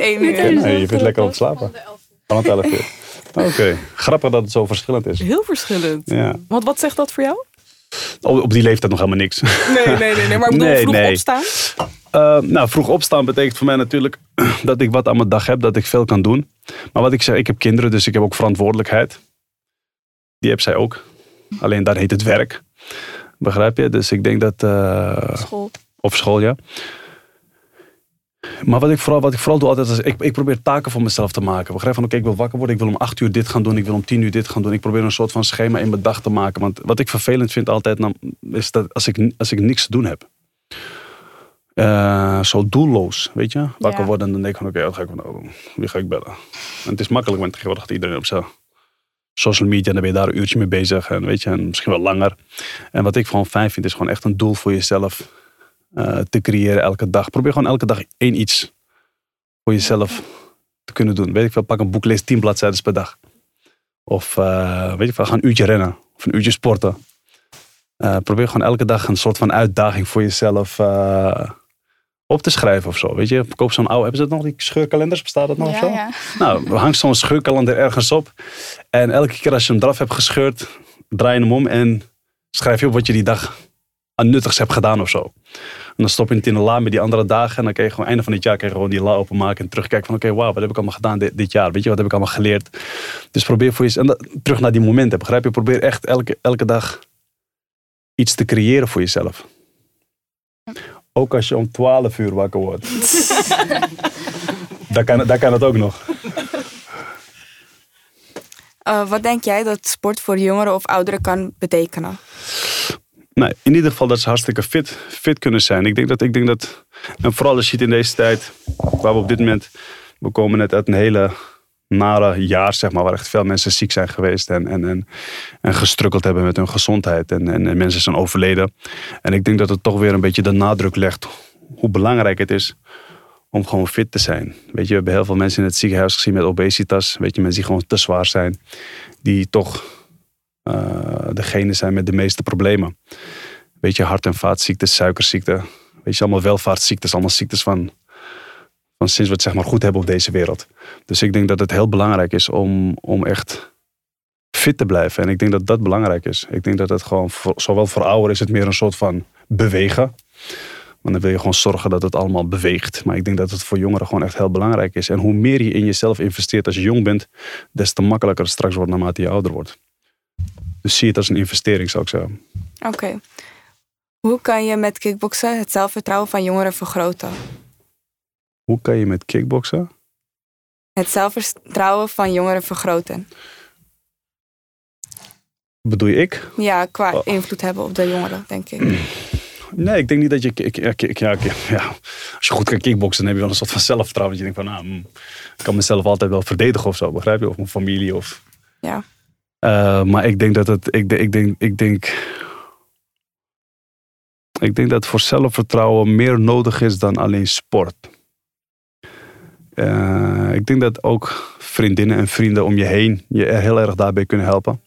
[SPEAKER 5] Één uur.
[SPEAKER 2] Nee, je vindt lekker om te slapen. Vanaf 11 uur. Oké. Grappig dat het zo verschillend is.
[SPEAKER 1] Heel verschillend.
[SPEAKER 2] Ja.
[SPEAKER 1] Want wat zegt dat voor jou?
[SPEAKER 2] Op, op die leeftijd nog helemaal niks.
[SPEAKER 1] Nee, nee, nee. nee maar ik bedoel,
[SPEAKER 2] Nee,
[SPEAKER 1] vroeg
[SPEAKER 2] nee.
[SPEAKER 1] opstaan.
[SPEAKER 2] Eh, nou, vroeg opstaan betekent voor mij natuurlijk dat ik wat aan mijn dag heb, dat ik veel kan doen. Maar wat ik zeg, ik heb kinderen, dus ik heb ook verantwoordelijkheid. Die heb zij ook. Alleen daar heet het werk. Begrijp je? Dus ik denk dat. eh,
[SPEAKER 3] School.
[SPEAKER 2] Of school, ja. Maar wat ik vooral, wat ik vooral doe altijd is, ik, ik probeer taken voor mezelf te maken. Begrijp van, oké, ik wil wakker worden, ik wil om acht uur dit gaan doen, ik wil om tien uur dit gaan doen. Ik probeer een soort van schema in mijn dag te maken. Want wat ik vervelend vind altijd, nou, is dat als ik, als ik niks te doen heb. Eh, zo doelloos, weet je. Wakker
[SPEAKER 3] Ja.
[SPEAKER 2] worden en dan denk ik van, oké, wat ga ik oh, wie ga ik bellen? En het is makkelijk, want tegenwoordig gaat iedereen op zijn social media en dan ben je daar een uurtje mee bezig. En weet je, en misschien wel langer. En wat ik gewoon fijn vind, is gewoon echt een doel voor jezelf eh, te creëren elke dag. Probeer gewoon elke dag één iets voor jezelf te kunnen doen. Weet ik veel, pak een boek, lees tien bladzijden per dag. Of eh, weet ik veel, ga een uurtje rennen. Of een uurtje sporten. Eh, probeer gewoon elke dag een soort van uitdaging voor jezelf op te schrijven of zo. Weet je, koop zo'n oude, hebben ze dat nog, die scheurkalenders, bestaat dat nog of zo?
[SPEAKER 3] ja.
[SPEAKER 2] Nou, hang zo'n scheurkalender ergens op. En elke keer als je hem eraf hebt gescheurd, draai je hem om en schrijf je op wat je die dag aan nuttigs hebt gedaan of zo. En dan stop je het in de la met die andere dagen. En dan kan je gewoon einde van dit jaar kan je gewoon die la openmaken. En terugkijken van oké, wauw, wat heb ik allemaal gedaan dit, dit jaar? Weet je, wat heb ik allemaal geleerd? Dus probeer voor jezelf, en dat- terug naar die momenten, begrijp je? Probeer echt elke, elke dag iets te creëren voor jezelf. Ook als je om 12 uur wakker wordt. daar, kan, daar kan het ook nog.
[SPEAKER 5] Eh, wat denk jij dat sport voor jongeren of ouderen kan betekenen?
[SPEAKER 2] Nou, in ieder geval dat ze hartstikke fit, fit kunnen zijn. Ik denk dat, ik denk dat, en vooral als je het in deze tijd, waar we op dit moment, we komen net uit een hele nare jaar, zeg maar, waar echt veel mensen ziek zijn geweest en, en, en, en gestrukkeld hebben met hun gezondheid. En, en, en mensen zijn overleden. En ik denk dat het toch weer een beetje de nadruk legt hoe belangrijk het is om gewoon fit te zijn. Weet je, we hebben heel veel mensen in het ziekenhuis gezien met obesitas. Weet je, mensen die gewoon te zwaar zijn. Die toch degene zijn met de meeste problemen. Weet je, hart- en vaatziektes, suikerziekte. Weet je, allemaal welvaartsziektes. Allemaal ziektes van, van sinds we het zeg maar goed hebben op deze wereld. Dus ik denk dat het heel belangrijk is om, om echt fit te blijven. En ik denk dat dat belangrijk is. Ik denk dat het gewoon, zowel voor ouderen is het meer een soort van bewegen. Want dan wil je gewoon zorgen dat het allemaal beweegt. Maar ik denk dat het voor jongeren gewoon echt heel belangrijk is. En hoe meer je in jezelf investeert als je jong bent, des te makkelijker het straks wordt naarmate je ouder wordt. Dus zie het als een investering, zou ik zeggen.
[SPEAKER 5] Oké. Hoe kan je met kickboksen het zelfvertrouwen van jongeren vergroten?
[SPEAKER 2] Hoe kan je met kickboksen?
[SPEAKER 5] Het zelfvertrouwen van jongeren vergroten.
[SPEAKER 2] Bedoel je ik?
[SPEAKER 5] Ja, qua
[SPEAKER 2] Oh.
[SPEAKER 5] invloed hebben op de jongeren, denk ik.
[SPEAKER 2] Nee, ik denk niet dat je. Ik, ik, ik- ja, als je goed kan kickboksen, dan heb je wel een soort van zelfvertrouwen. Dat je denkt van, nou, mm, ik kan mezelf altijd wel verdedigen of zo, begrijp je? Of mijn familie of.
[SPEAKER 5] Ja.
[SPEAKER 2] Eh, maar ik denk dat het. Ik, ik, denk, ik denk. Ik denk dat voor zelfvertrouwen meer nodig is dan alleen sport. Eh, ik denk dat ook vriendinnen en vrienden om je heen je heel erg daarbij kunnen helpen.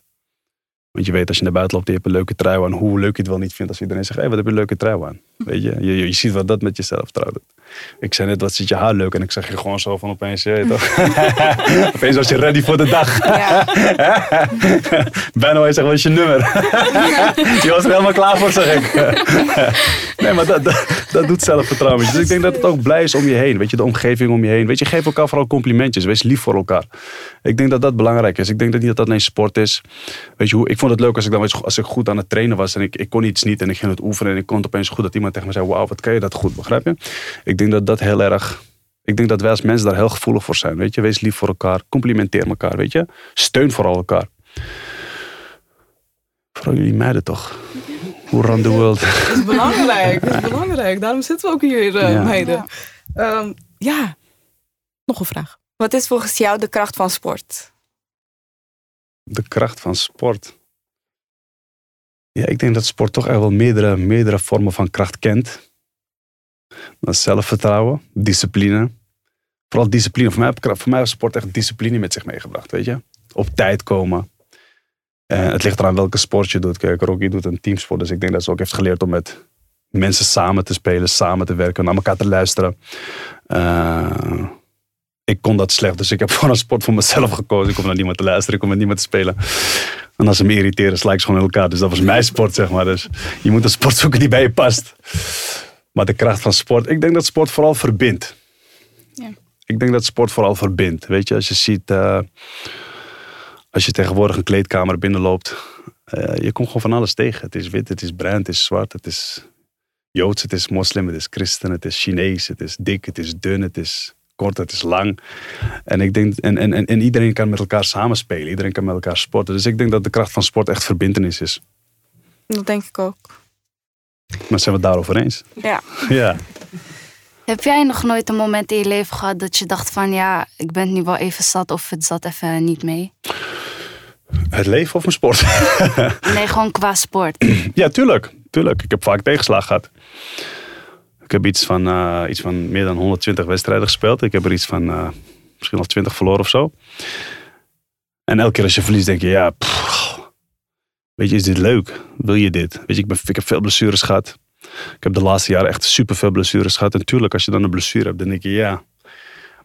[SPEAKER 2] Want je weet als je naar buiten loopt je hebt een leuke trui aan, hoe leuk je het wel niet vindt als iedereen zegt, hé, wat heb je een leuke trui aan? Weet je? Je, je, je ziet wat dat met je zelfvertrouwen doet. Ik zei net, wat zit je haar leuk? En ik zeg je gewoon zo van opeens, je toch? opeens was je ready voor de dag. Wil je zeggen, wat is je nummer? je was er helemaal klaar voor, zeg ik. nee, maar dat, dat, dat doet zelfvertrouwen. Dus ik denk dat het ook blij is om je heen. Weet je, de omgeving om je heen. Weet je, geef elkaar vooral complimentjes. Wees lief voor elkaar. Ik denk dat dat belangrijk is. Ik denk dat niet dat dat alleen sport is. Weet je, hoe, ik vond het leuk als ik dan als ik goed aan het trainen was en ik, ik kon iets niet en ik ging het oefenen en ik kon het opeens goed dat iemand tegen me zei, wauw, wat kan je dat goed, begrijp je? Ik denk dat dat heel erg, ik denk dat wij als mensen daar heel gevoelig voor zijn, weet je? Wees lief voor elkaar, complimenteer elkaar, weet je? Steun vooral elkaar. Vooral jullie meiden toch? Hoe run the world.
[SPEAKER 1] Dat is belangrijk. Dat is belangrijk. Daarom zitten we ook hier, eh
[SPEAKER 2] Ja.
[SPEAKER 1] meiden. Ehm, ja, nog een vraag.
[SPEAKER 5] Wat is volgens jou de kracht van sport?
[SPEAKER 2] De kracht van sport. Ja, ik denk dat sport toch echt wel meerdere, meerdere vormen van kracht kent. Dat zelfvertrouwen, discipline. Vooral discipline. Voor mij, voor mij heeft sport echt discipline met zich meegebracht, weet je. Op tijd komen. Eh, het ligt eraan welke sport je doet. Kijk, Rocky doet een teamsport. Dus ik denk dat ze ook heeft geleerd om met mensen samen te spelen, samen te werken, naar elkaar te luisteren. Eh, ik kon dat slecht, dus ik heb voor een sport voor mezelf gekozen. Ik kom naar niemand te luisteren, ik kom met niemand te spelen. En als ze me irriteren, sla ik ze gewoon in elkaar. Dus dat was mijn sport, zeg maar. Dus je moet een sport zoeken die bij je past. Maar de kracht van sport, ik denk dat sport vooral verbindt.
[SPEAKER 3] Ja.
[SPEAKER 2] Ik denk dat sport vooral verbindt. Weet je, als je ziet, eh, als je tegenwoordig een kleedkamer binnenloopt, eh, je komt gewoon van alles tegen. Het is wit, het is bruin, het is zwart, het is Joods, het is moslim, het is christen, het is Chinees, het is dik, het is dun, het is kort, het is lang. En, ik denk, en, en, en, en iedereen kan met elkaar samenspelen, iedereen kan met elkaar sporten. Dus ik denk dat de kracht van sport echt verbindenis is.
[SPEAKER 5] Dat denk ik ook.
[SPEAKER 2] Maar zijn we het daarover eens?
[SPEAKER 5] Ja.
[SPEAKER 2] Ja.
[SPEAKER 4] Heb jij nog nooit een moment in je leven gehad dat je dacht van ja, ik ben het nu wel even zat of het zat even niet mee?
[SPEAKER 2] Het leven of mijn sport?
[SPEAKER 4] Nee, gewoon qua sport.
[SPEAKER 2] Ja, tuurlijk. tuurlijk. Ik heb vaak tegenslag gehad. Ik heb iets van, eh, iets van meer dan 120 wedstrijden gespeeld. Ik heb er iets van eh, misschien al 20 verloren of zo. En elke keer als je verliest, denk je, ja, pff, weet je, is dit leuk? Wil je dit? Weet je, ik, ben, ik heb veel blessures gehad. Ik heb de laatste jaren echt super veel blessures gehad. En tuurlijk, als je dan een blessure hebt, dan denk je, ja.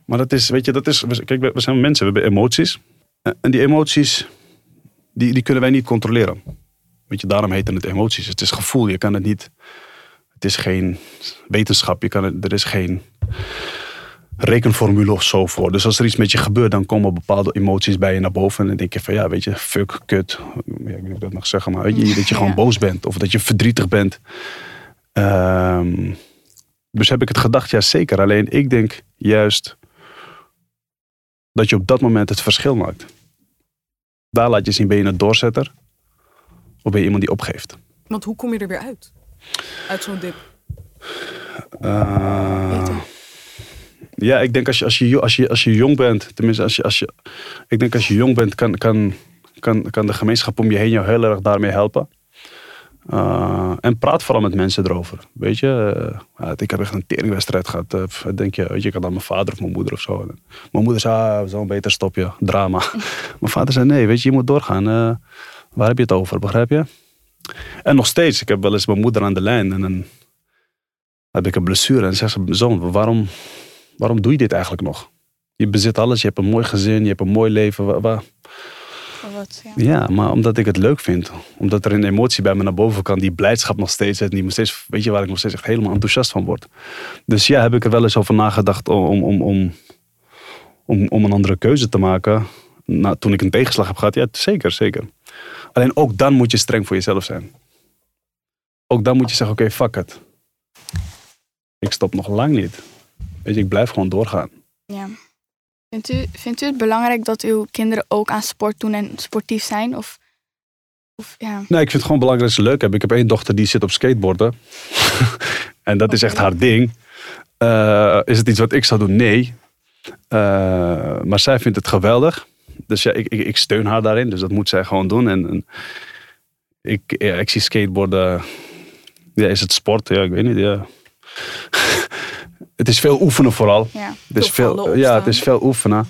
[SPEAKER 2] Maar dat is, weet je, dat is, kijk, we zijn mensen, we hebben emoties. En die emoties, die, die kunnen wij niet controleren. Weet je, daarom heten het emoties. Het is gevoel, je kan het niet. Het is geen wetenschap, je kan het, er is geen rekenformule of zo voor. Dus als er iets met je gebeurt, dan komen bepaalde emoties bij je naar boven. En dan denk je van ja, weet je, fuck, kut. Ja, ik weet niet of ik dat mag zeggen, maar weet je, dat je gewoon
[SPEAKER 3] Ja.
[SPEAKER 2] boos bent of dat je verdrietig bent. Ehm, dus heb ik het gedacht, ja zeker. Alleen ik denk juist dat je op dat moment het verschil maakt. Daar laat je zien, ben je een doorzetter of ben je iemand die opgeeft?
[SPEAKER 1] Want hoe kom je er weer uit? Uit zo'n dip. Beter.
[SPEAKER 2] Ja, ik denk als je, als je, als je, als je jong bent, tenminste als je, als je, ik denk als je jong bent, kan, kan, kan, kan de gemeenschap om je heen jou heel erg daarmee helpen. Uh, en praat vooral met mensen erover. Weet je, uh, ja, ik heb echt een teringwedstrijd gehad. Uh, denk je, weet je, ik had dan mijn vader of mijn moeder of zo. Mijn moeder zei, ah, zullen beter stopje, drama. mijn vader zei, nee, weet je, je moet doorgaan. waar heb je het over, begrijp je? En nog steeds, ik heb wel eens mijn moeder aan de lijn en dan heb ik een blessure. En zegt ze, zoon, waarom, waarom doe je dit eigenlijk nog? Je bezit alles, je hebt een mooi gezin, je hebt een mooi leven. Waar,
[SPEAKER 3] wat, ja.
[SPEAKER 2] ja. maar omdat ik het leuk vind. Omdat er een emotie bij me naar boven kan. Die blijdschap nog steeds. Die me steeds weet je waar ik nog steeds echt helemaal enthousiast van word. Dus ja, heb ik er wel eens over nagedacht om, om, om, om, om een andere keuze te maken. Nou, toen ik een tegenslag heb gehad. Ja, zeker, zeker. Alleen ook dan moet je streng voor jezelf zijn. Ook dan moet je zeggen, oké, fuck it. Ik stop nog lang niet. Weet je, ik blijf gewoon doorgaan.
[SPEAKER 3] Ja. Vindt u, vindt u het belangrijk dat uw kinderen ook aan sport doen en sportief zijn? Of, of, ja.
[SPEAKER 2] Nee, ik vind het gewoon belangrijk dat ze leuk hebben. Ik heb één dochter die zit op skateboarden. en dat is echt haar ding. Uh, is het iets wat ik zou doen? Nee. Uh, maar zij vindt het geweldig. Dus ja, ik, ik, ik, steun haar daarin. Dus dat moet zij gewoon doen. En, en ik, ja, ik zie skateboarden. Ja, is het sport? Ja, ik weet niet. Ja. het is veel oefenen vooral.
[SPEAKER 3] Ja,
[SPEAKER 2] het is veel, ja, het is veel oefenen.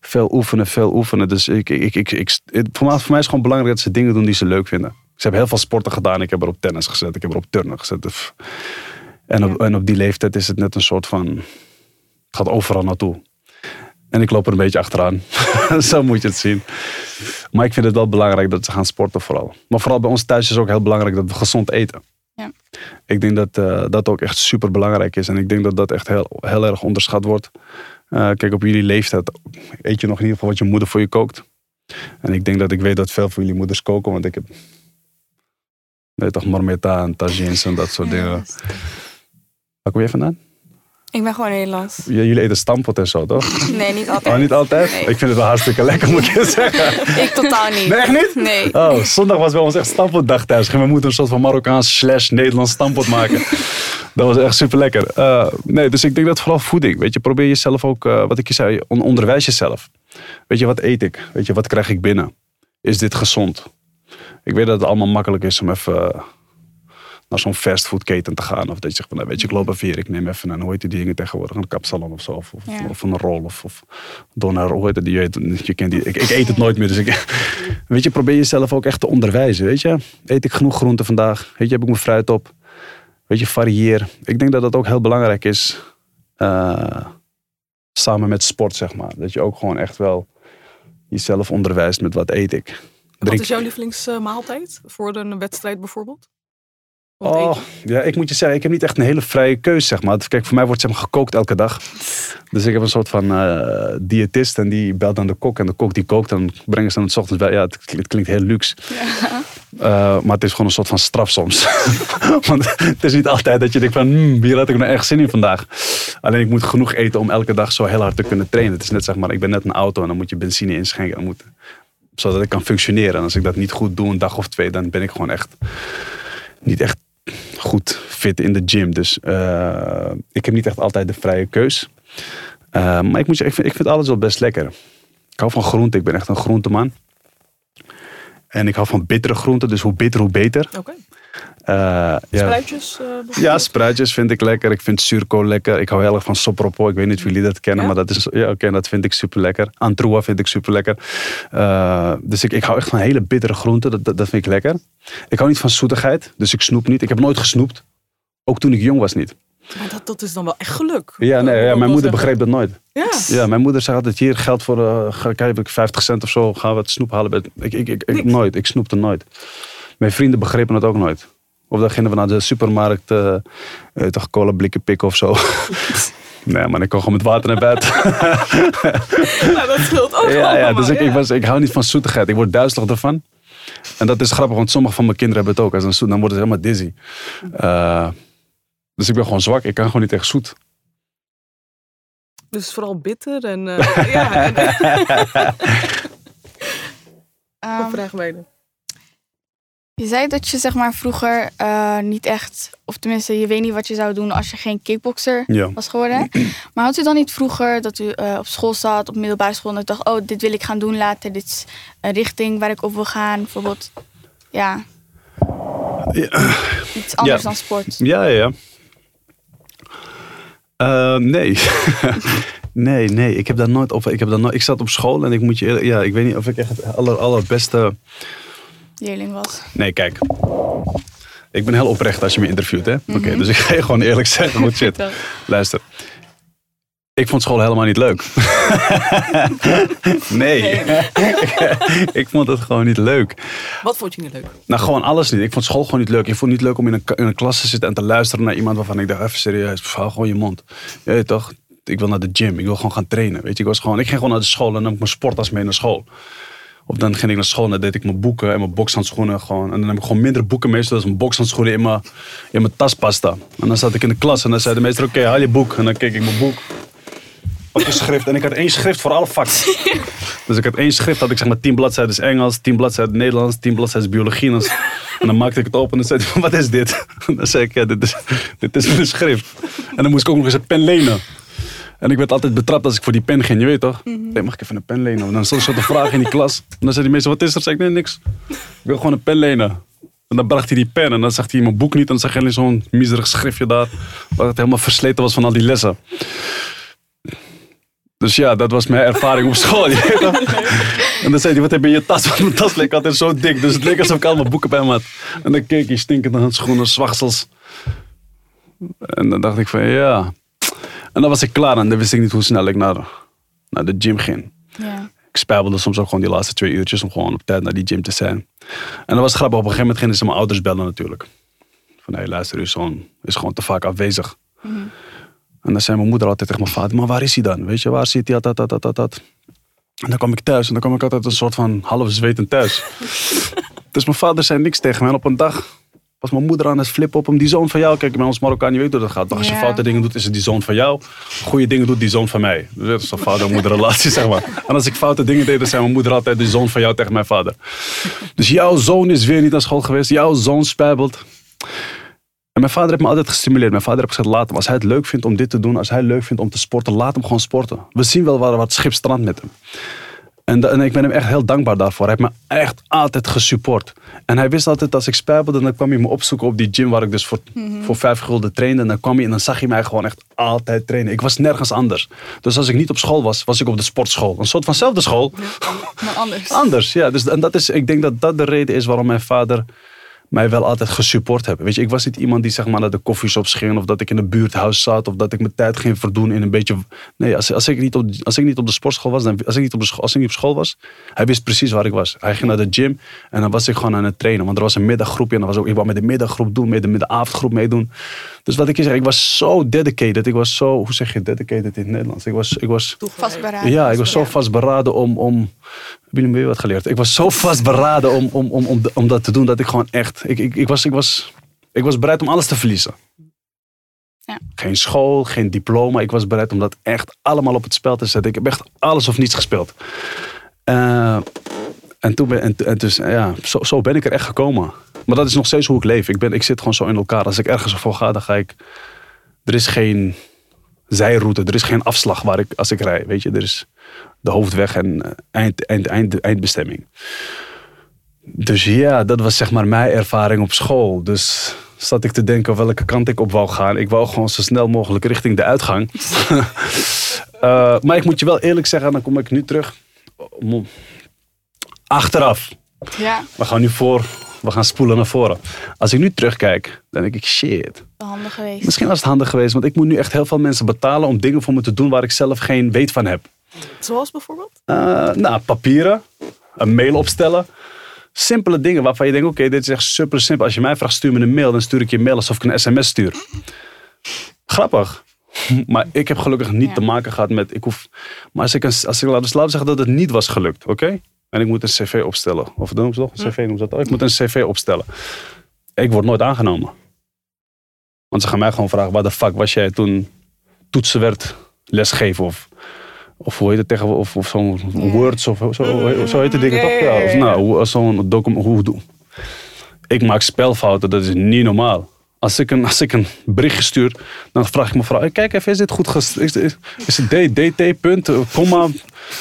[SPEAKER 2] Veel oefenen, veel oefenen. Dus ik, ik, ik, ik, voor, mij, voor mij is het gewoon belangrijk dat ze dingen doen die ze leuk vinden. Ze hebben heel veel sporten gedaan. Ik heb er op tennis gezet. Ik heb er op turnen gezet. En op, en op die leeftijd is het net een soort van... Het gaat overal naartoe. En ik loop er een beetje achteraan. Zo moet je het zien. Maar ik vind het wel belangrijk dat ze gaan sporten vooral. Maar vooral bij ons thuis is ook heel belangrijk dat we gezond eten.
[SPEAKER 3] Ja.
[SPEAKER 2] Ik denk dat uh, dat ook echt super belangrijk is. En ik denk dat dat echt heel, heel erg onderschat wordt. Uh, kijk, op jullie leeftijd eet je nog in ieder geval wat je moeder voor je kookt. En ik denk dat ik weet dat veel van jullie moeders koken. Want ik heb, weet toch, marmita en tagines en dat soort dingen. Waar kom je vandaan?
[SPEAKER 5] Ik ben gewoon Nederlands.
[SPEAKER 2] Jullie eten stampot en zo, toch?
[SPEAKER 5] Nee, niet altijd.
[SPEAKER 2] Oh, niet altijd?
[SPEAKER 5] Nee.
[SPEAKER 2] Ik vind het wel hartstikke lekker, moet je zeggen.
[SPEAKER 5] Ik totaal niet.
[SPEAKER 2] Nee, echt niet?
[SPEAKER 5] Nee.
[SPEAKER 2] Oh, zondag was bij ons echt stampotdag thuis. Ging mijn moeder een soort van Marokkaans slash Nederlands stampot maken. dat was echt super lekker. Uh, nee, dus ik denk dat vooral voeding. Weet je, probeer jezelf ook, uh, wat ik je zei, on onderwijs jezelf. Weet je, wat eet ik? Weet je, wat krijg ik binnen? Is dit gezond? Ik weet dat het allemaal makkelijk is om even... Uh, naar zo'n fastfoodketen te gaan. Of dat je zegt van, nou, weet je, ik loop even hier, ik neem even een, hoe heet die dingen tegenwoordig, een kapsalon of zo. Of,
[SPEAKER 3] Ja.
[SPEAKER 2] of een rol of, of donar, hoe heet het, die, je, je kent die, ik, ik eet het nooit meer, dus ik, weet je, probeer jezelf ook echt te onderwijzen, weet je. Eet ik genoeg groenten vandaag? Weet je, heb ik mijn fruit op? Weet je, varieer. Ik denk dat dat ook heel belangrijk is, eh, samen met sport, zeg maar. Dat je ook gewoon echt wel jezelf onderwijst met wat eet ik.
[SPEAKER 1] Wat is jouw lievelingsmaaltijd voor een wedstrijd bijvoorbeeld?
[SPEAKER 2] Oh, ja, ik moet je zeggen, ik heb niet echt een hele vrije keus, zeg maar. Kijk, voor mij wordt zeg maar, gekookt elke dag. Dus ik heb een soort van eh, diëtist en die belt aan de kok. En de kok die kookt, dan brengen ze dan het 's ochtends bij. Ja, het klinkt, het klinkt heel luxe. Eh, maar het is gewoon een soort van straf soms. Want het is niet altijd dat je denkt van, hmm, hier had ik nou echt zin in vandaag. Alleen ik moet genoeg eten om elke dag zo heel hard te kunnen trainen. Het is net zeg maar, ik ben net een auto en dan moet je benzine inschenken. Dan moet, zodat ik kan functioneren. En als ik dat niet goed doe, een dag of twee, dan ben ik gewoon echt niet echt goed fit in de gym. Dus eh, ik heb niet echt altijd de vrije keus. Eh, maar ik moet zeggen, ik vind, alles wel best lekker. Ik hou van groente. Ik ben echt een groenteman. En ik hou van bittere groenten. Dus hoe bitter, hoe beter.
[SPEAKER 1] Oké.
[SPEAKER 2] Ja.
[SPEAKER 1] Spruitjes? eh?
[SPEAKER 2] Ja, spruitjes vind ik lekker. Ik vind surco lekker. Ik hou heel erg van sopropo. Ik weet niet of jullie dat kennen,
[SPEAKER 1] Ja?
[SPEAKER 2] maar dat, is, ja, oké, dat vind ik super lekker. Antroa vind ik super lekker. dus ik, ik hou echt van hele bittere groenten. Dat, dat, dat vind ik lekker. Ik hou niet van zoetigheid, dus ik snoep niet. Ik heb nooit gesnoept. Ook toen ik jong was niet.
[SPEAKER 1] Maar dat, dat is dan wel echt geluk.
[SPEAKER 2] Ja, nee, ja, mijn moeder begreep dat nooit.
[SPEAKER 1] Ja.
[SPEAKER 2] Ja, mijn moeder zei altijd hier geld voor, uh, kijk, heb ik 50 cent of zo, gaan we het snoep halen. Ik, ik, ik, ik, nooit, ik snoepte nooit. Mijn vrienden begrepen het ook nooit. Of dan gingen we naar de supermarkt, eh eh, toch cola blikken pikken of zo. nee man, ik kon gewoon met water naar bed.
[SPEAKER 1] Nou, dat scheelt ook
[SPEAKER 2] ja, ja,
[SPEAKER 1] allemaal,
[SPEAKER 2] dus ik,
[SPEAKER 1] ja.
[SPEAKER 2] ik, was, ik hou niet van zoetigheid. Ik word duizelig ervan. En dat is grappig, want sommige van mijn kinderen hebben het ook. Als een zoet, dan worden ze helemaal dizzy. Eh, dus ik ben gewoon zwak. Ik kan gewoon niet tegen zoet.
[SPEAKER 1] Dus vooral bitter en... eh, ja, en, vraag mij dan.
[SPEAKER 3] Je zei dat je zeg maar vroeger eh, niet echt, of tenminste je weet niet wat je zou doen als je geen kickboxer
[SPEAKER 2] Ja.
[SPEAKER 3] was geworden. Maar had u dan niet vroeger dat u eh, op school zat, op middelbare school, en dacht, oh dit wil ik gaan doen later, dit is een richting waar ik op wil gaan, bijvoorbeeld, ja,
[SPEAKER 2] Ja.
[SPEAKER 3] iets anders
[SPEAKER 2] Ja.
[SPEAKER 3] dan sport.
[SPEAKER 2] Ja, ja, ja. Eh, nee. nee, nee. Ik heb daar nooit op. Ik, heb daar nooit, ik zat op school en ik moet je eerlijk- Ja, ik weet niet of ik echt het aller, allerbeste.
[SPEAKER 3] Leerling was.
[SPEAKER 2] Nee, kijk. Ik ben heel oprecht als je me interviewt, hè? Oké, dus ik ga je gewoon eerlijk zeggen hoe het zit. Luister. Ik vond school helemaal niet leuk. nee. ik vond het gewoon niet leuk.
[SPEAKER 1] Wat vond je niet leuk?
[SPEAKER 2] Nou, gewoon alles niet. Ik vond school gewoon niet leuk. Ik vond het niet leuk om in een, in een klas te zitten en te luisteren naar iemand waarvan ik dacht, even serieus, hou gewoon je mond. Je weet toch? Ik wil naar de gym. Ik wil gewoon gaan trainen. Weet je, ik was gewoon, ik ging gewoon naar de school en dan nam ik mijn sporttas mee naar school. Of dan ging ik naar school en dan deed ik mijn boeken en mijn bokshandschoenen gewoon. En dan heb ik gewoon minder boeken mee, zodat mijn bokshandschoenen in mijn, in mijn tas pasten. En dan zat ik in de klas en dan zei de meester, oké, haal je boek. En dan keek ik mijn boek. Pak je schrift. En ik had één schrift voor alle vakken. Dus ik had één schrift, had ik zeg maar tien bladzijden Engels, tien bladzijden Nederlands, tien bladzijden biologie. En dan- maakte ik het open en zei wat is dit? En dan zei ik, ja, dit is, dit is mijn schrift. En dan moest ik ook nog eens een pen lenen. En ik werd altijd betrapt als ik voor die pen ging, je weet toch? Nee, mag ik even een pen lenen? En dan stond er zo'n vraag in die klas. En dan zei die meester, wat is er? Zei ik, nee, niks. Ik wil gewoon een pen lenen. En dan bracht hij die pen en dan zag hij mijn boek niet. En dan zag hij alleen zo'n miserig schriftje daar. Waar het helemaal versleten was van al die lessen. Dus ja, dat was mijn ervaring op school. En dan zei hij, wat heb je in je tas? Want mijn tas leek altijd zo dik. Dus het leek alsof ik allemaal boeken bij me had. En dan keek hij stinkende handschoenen, zwagsels. En dan dacht ik van, ja. En dan was ik klaar en dan wist ik niet hoe snel ik naar, naar de gym ging.
[SPEAKER 3] Ja.
[SPEAKER 2] Ik spijbelde soms ook gewoon die laatste twee uurtjes om gewoon op tijd naar die gym te zijn. En dat was grappig. Op een gegeven moment gingen ze mijn ouders bellen natuurlijk. Van, hé luister, uw zoon is gewoon te vaak afwezig. En dan zei mijn moeder altijd tegen mijn vader, maar waar is hij dan? Weet je, waar zit hij? Dat, dat, dat, dat, dat. En dan kwam ik thuis en dan kwam ik altijd een soort van half zwetend thuis. dus mijn vader zei niks tegen mij. En op een dag was mijn moeder aan het flippen op hem. Die zoon van jou, kijk, bij ons Marokkaan, je weet hoe dat gaat. Als je foute dingen doet, is het die zoon van jou. Goede dingen doet die zoon van mij. Dat is een vader-moeder relatie, zeg maar. En als ik foute dingen deed, dan zei mijn moeder altijd die zoon van jou tegen mijn vader. Dus jouw zoon is weer niet naar school geweest. Jouw zoon spijbelt. En mijn vader heeft me altijd gestimuleerd. Mijn vader heeft gezegd, laat hem. Als hij het leuk vindt om dit te doen, als hij het leuk vindt om te sporten, laat hem gewoon sporten. We zien wel waar wat schip strandt met hem. En, en ik ben hem echt heel dankbaar daarvoor. Hij heeft me echt altijd gesupport. En hij wist altijd als ik spijbelde, dan kwam hij me opzoeken op die gym waar ik dus voor, voor vijf gulden trainde. En dan kwam hij en dan zag hij mij gewoon echt altijd trainen. Ik was nergens anders. Dus als ik niet op school was, was ik op de sportschool. Een soort vanzelfde school,
[SPEAKER 3] Maar anders.
[SPEAKER 2] anders. Ja, dus, en dat is, ik denk dat dat de reden is waarom mijn vader mij wel altijd gesupport heeft. Weet je, ik was niet iemand die zeg maar naar de koffieshops ging of dat ik in een buurthuis zat of dat ik mijn tijd ging verdoen in een beetje. Nee, als, als, ik, niet op, als ik niet op de sportschool was, dan, als, ik niet op de school, als ik op school was, hij wist precies waar ik was. Hij ging naar de gym en dan was ik gewoon aan het trainen. Want er was een middaggroepje en dan was ook, ik wou met de middaggroep doen, met de, met meedoen. Dus wat ik je zeg, ik was zo dedicated. Ik was zo, hoe zeg je dedicated in het Nederlands? Ik was, ik was
[SPEAKER 3] Vastberaden.
[SPEAKER 2] ja, ik was zo vastberaden om. om heb je weer wat geleerd? Ik was zo vastberaden om, om, om, om, om dat te doen dat ik gewoon echt. Ik, ik, ik, was, ik, was, ik was bereid om alles te verliezen.
[SPEAKER 3] Ja.
[SPEAKER 2] Geen school, geen diploma. Ik was bereid om dat echt allemaal op het spel te zetten. Ik heb echt alles of niets gespeeld. Eh, en toen ben, en, dus, ja, zo, zo ben ik er echt gekomen. Maar dat is nog steeds hoe ik leef. Ik, ben, ik zit gewoon zo in elkaar. Als ik ergens voor ga, dan ga ik. Er is geen zijroute, er is geen afslag waar ik, als ik rij. Weet je, er is de hoofdweg en eh, eind, eind, eind, eindbestemming. Dus ja, dat was zeg maar mijn ervaring op school. Dus zat ik te denken welke kant ik op wou gaan. Ik wou gewoon zo snel mogelijk richting de uitgang. Eh, maar ik moet je wel eerlijk zeggen, dan kom ik nu terug. Achteraf.
[SPEAKER 3] Ja,
[SPEAKER 2] We gaan nu voor, we gaan spoelen naar voren. Als ik nu terugkijk, dan denk ik shit.
[SPEAKER 3] handig geweest.
[SPEAKER 2] Misschien was het handig geweest, want ik moet nu echt heel veel mensen betalen om dingen voor me te doen waar ik zelf geen weet van heb.
[SPEAKER 1] Zoals bijvoorbeeld?
[SPEAKER 2] Eh, nou, papieren, een mail opstellen. Simpele dingen waarvan je denkt, oké, dit is echt super simpel. Als je mij vraagt, stuur me een mail, dan stuur ik je een mail alsof ik een sms stuur. Grappig. Maar ik heb gelukkig niet
[SPEAKER 3] Ja.
[SPEAKER 2] te maken gehad met, ik hoef, maar als ik, een, als ik dus laten we zeggen dat het niet was gelukt, oké? En ik moet een cv opstellen. Of noem ze toch? Een cv noemen ze dat. Oh, ik moet een cv opstellen. Ik word nooit aangenomen. Want ze gaan mij gewoon vragen, waar de fuck was jij toen toetsen werd lesgeven of... Of hoe heet het tegenwoordig? Of, of zo'n. Words of zo, zo heet de dingen toch? Ja, of nou, zo'n document. Hoe, doe- Ik maak spelfouten, dat is niet normaal. Als ik een, als ik een berichtje stuur, dan vraag ik mijn vrouw: kijk even, is dit goed ges- Is, het D, DT, punt, komma?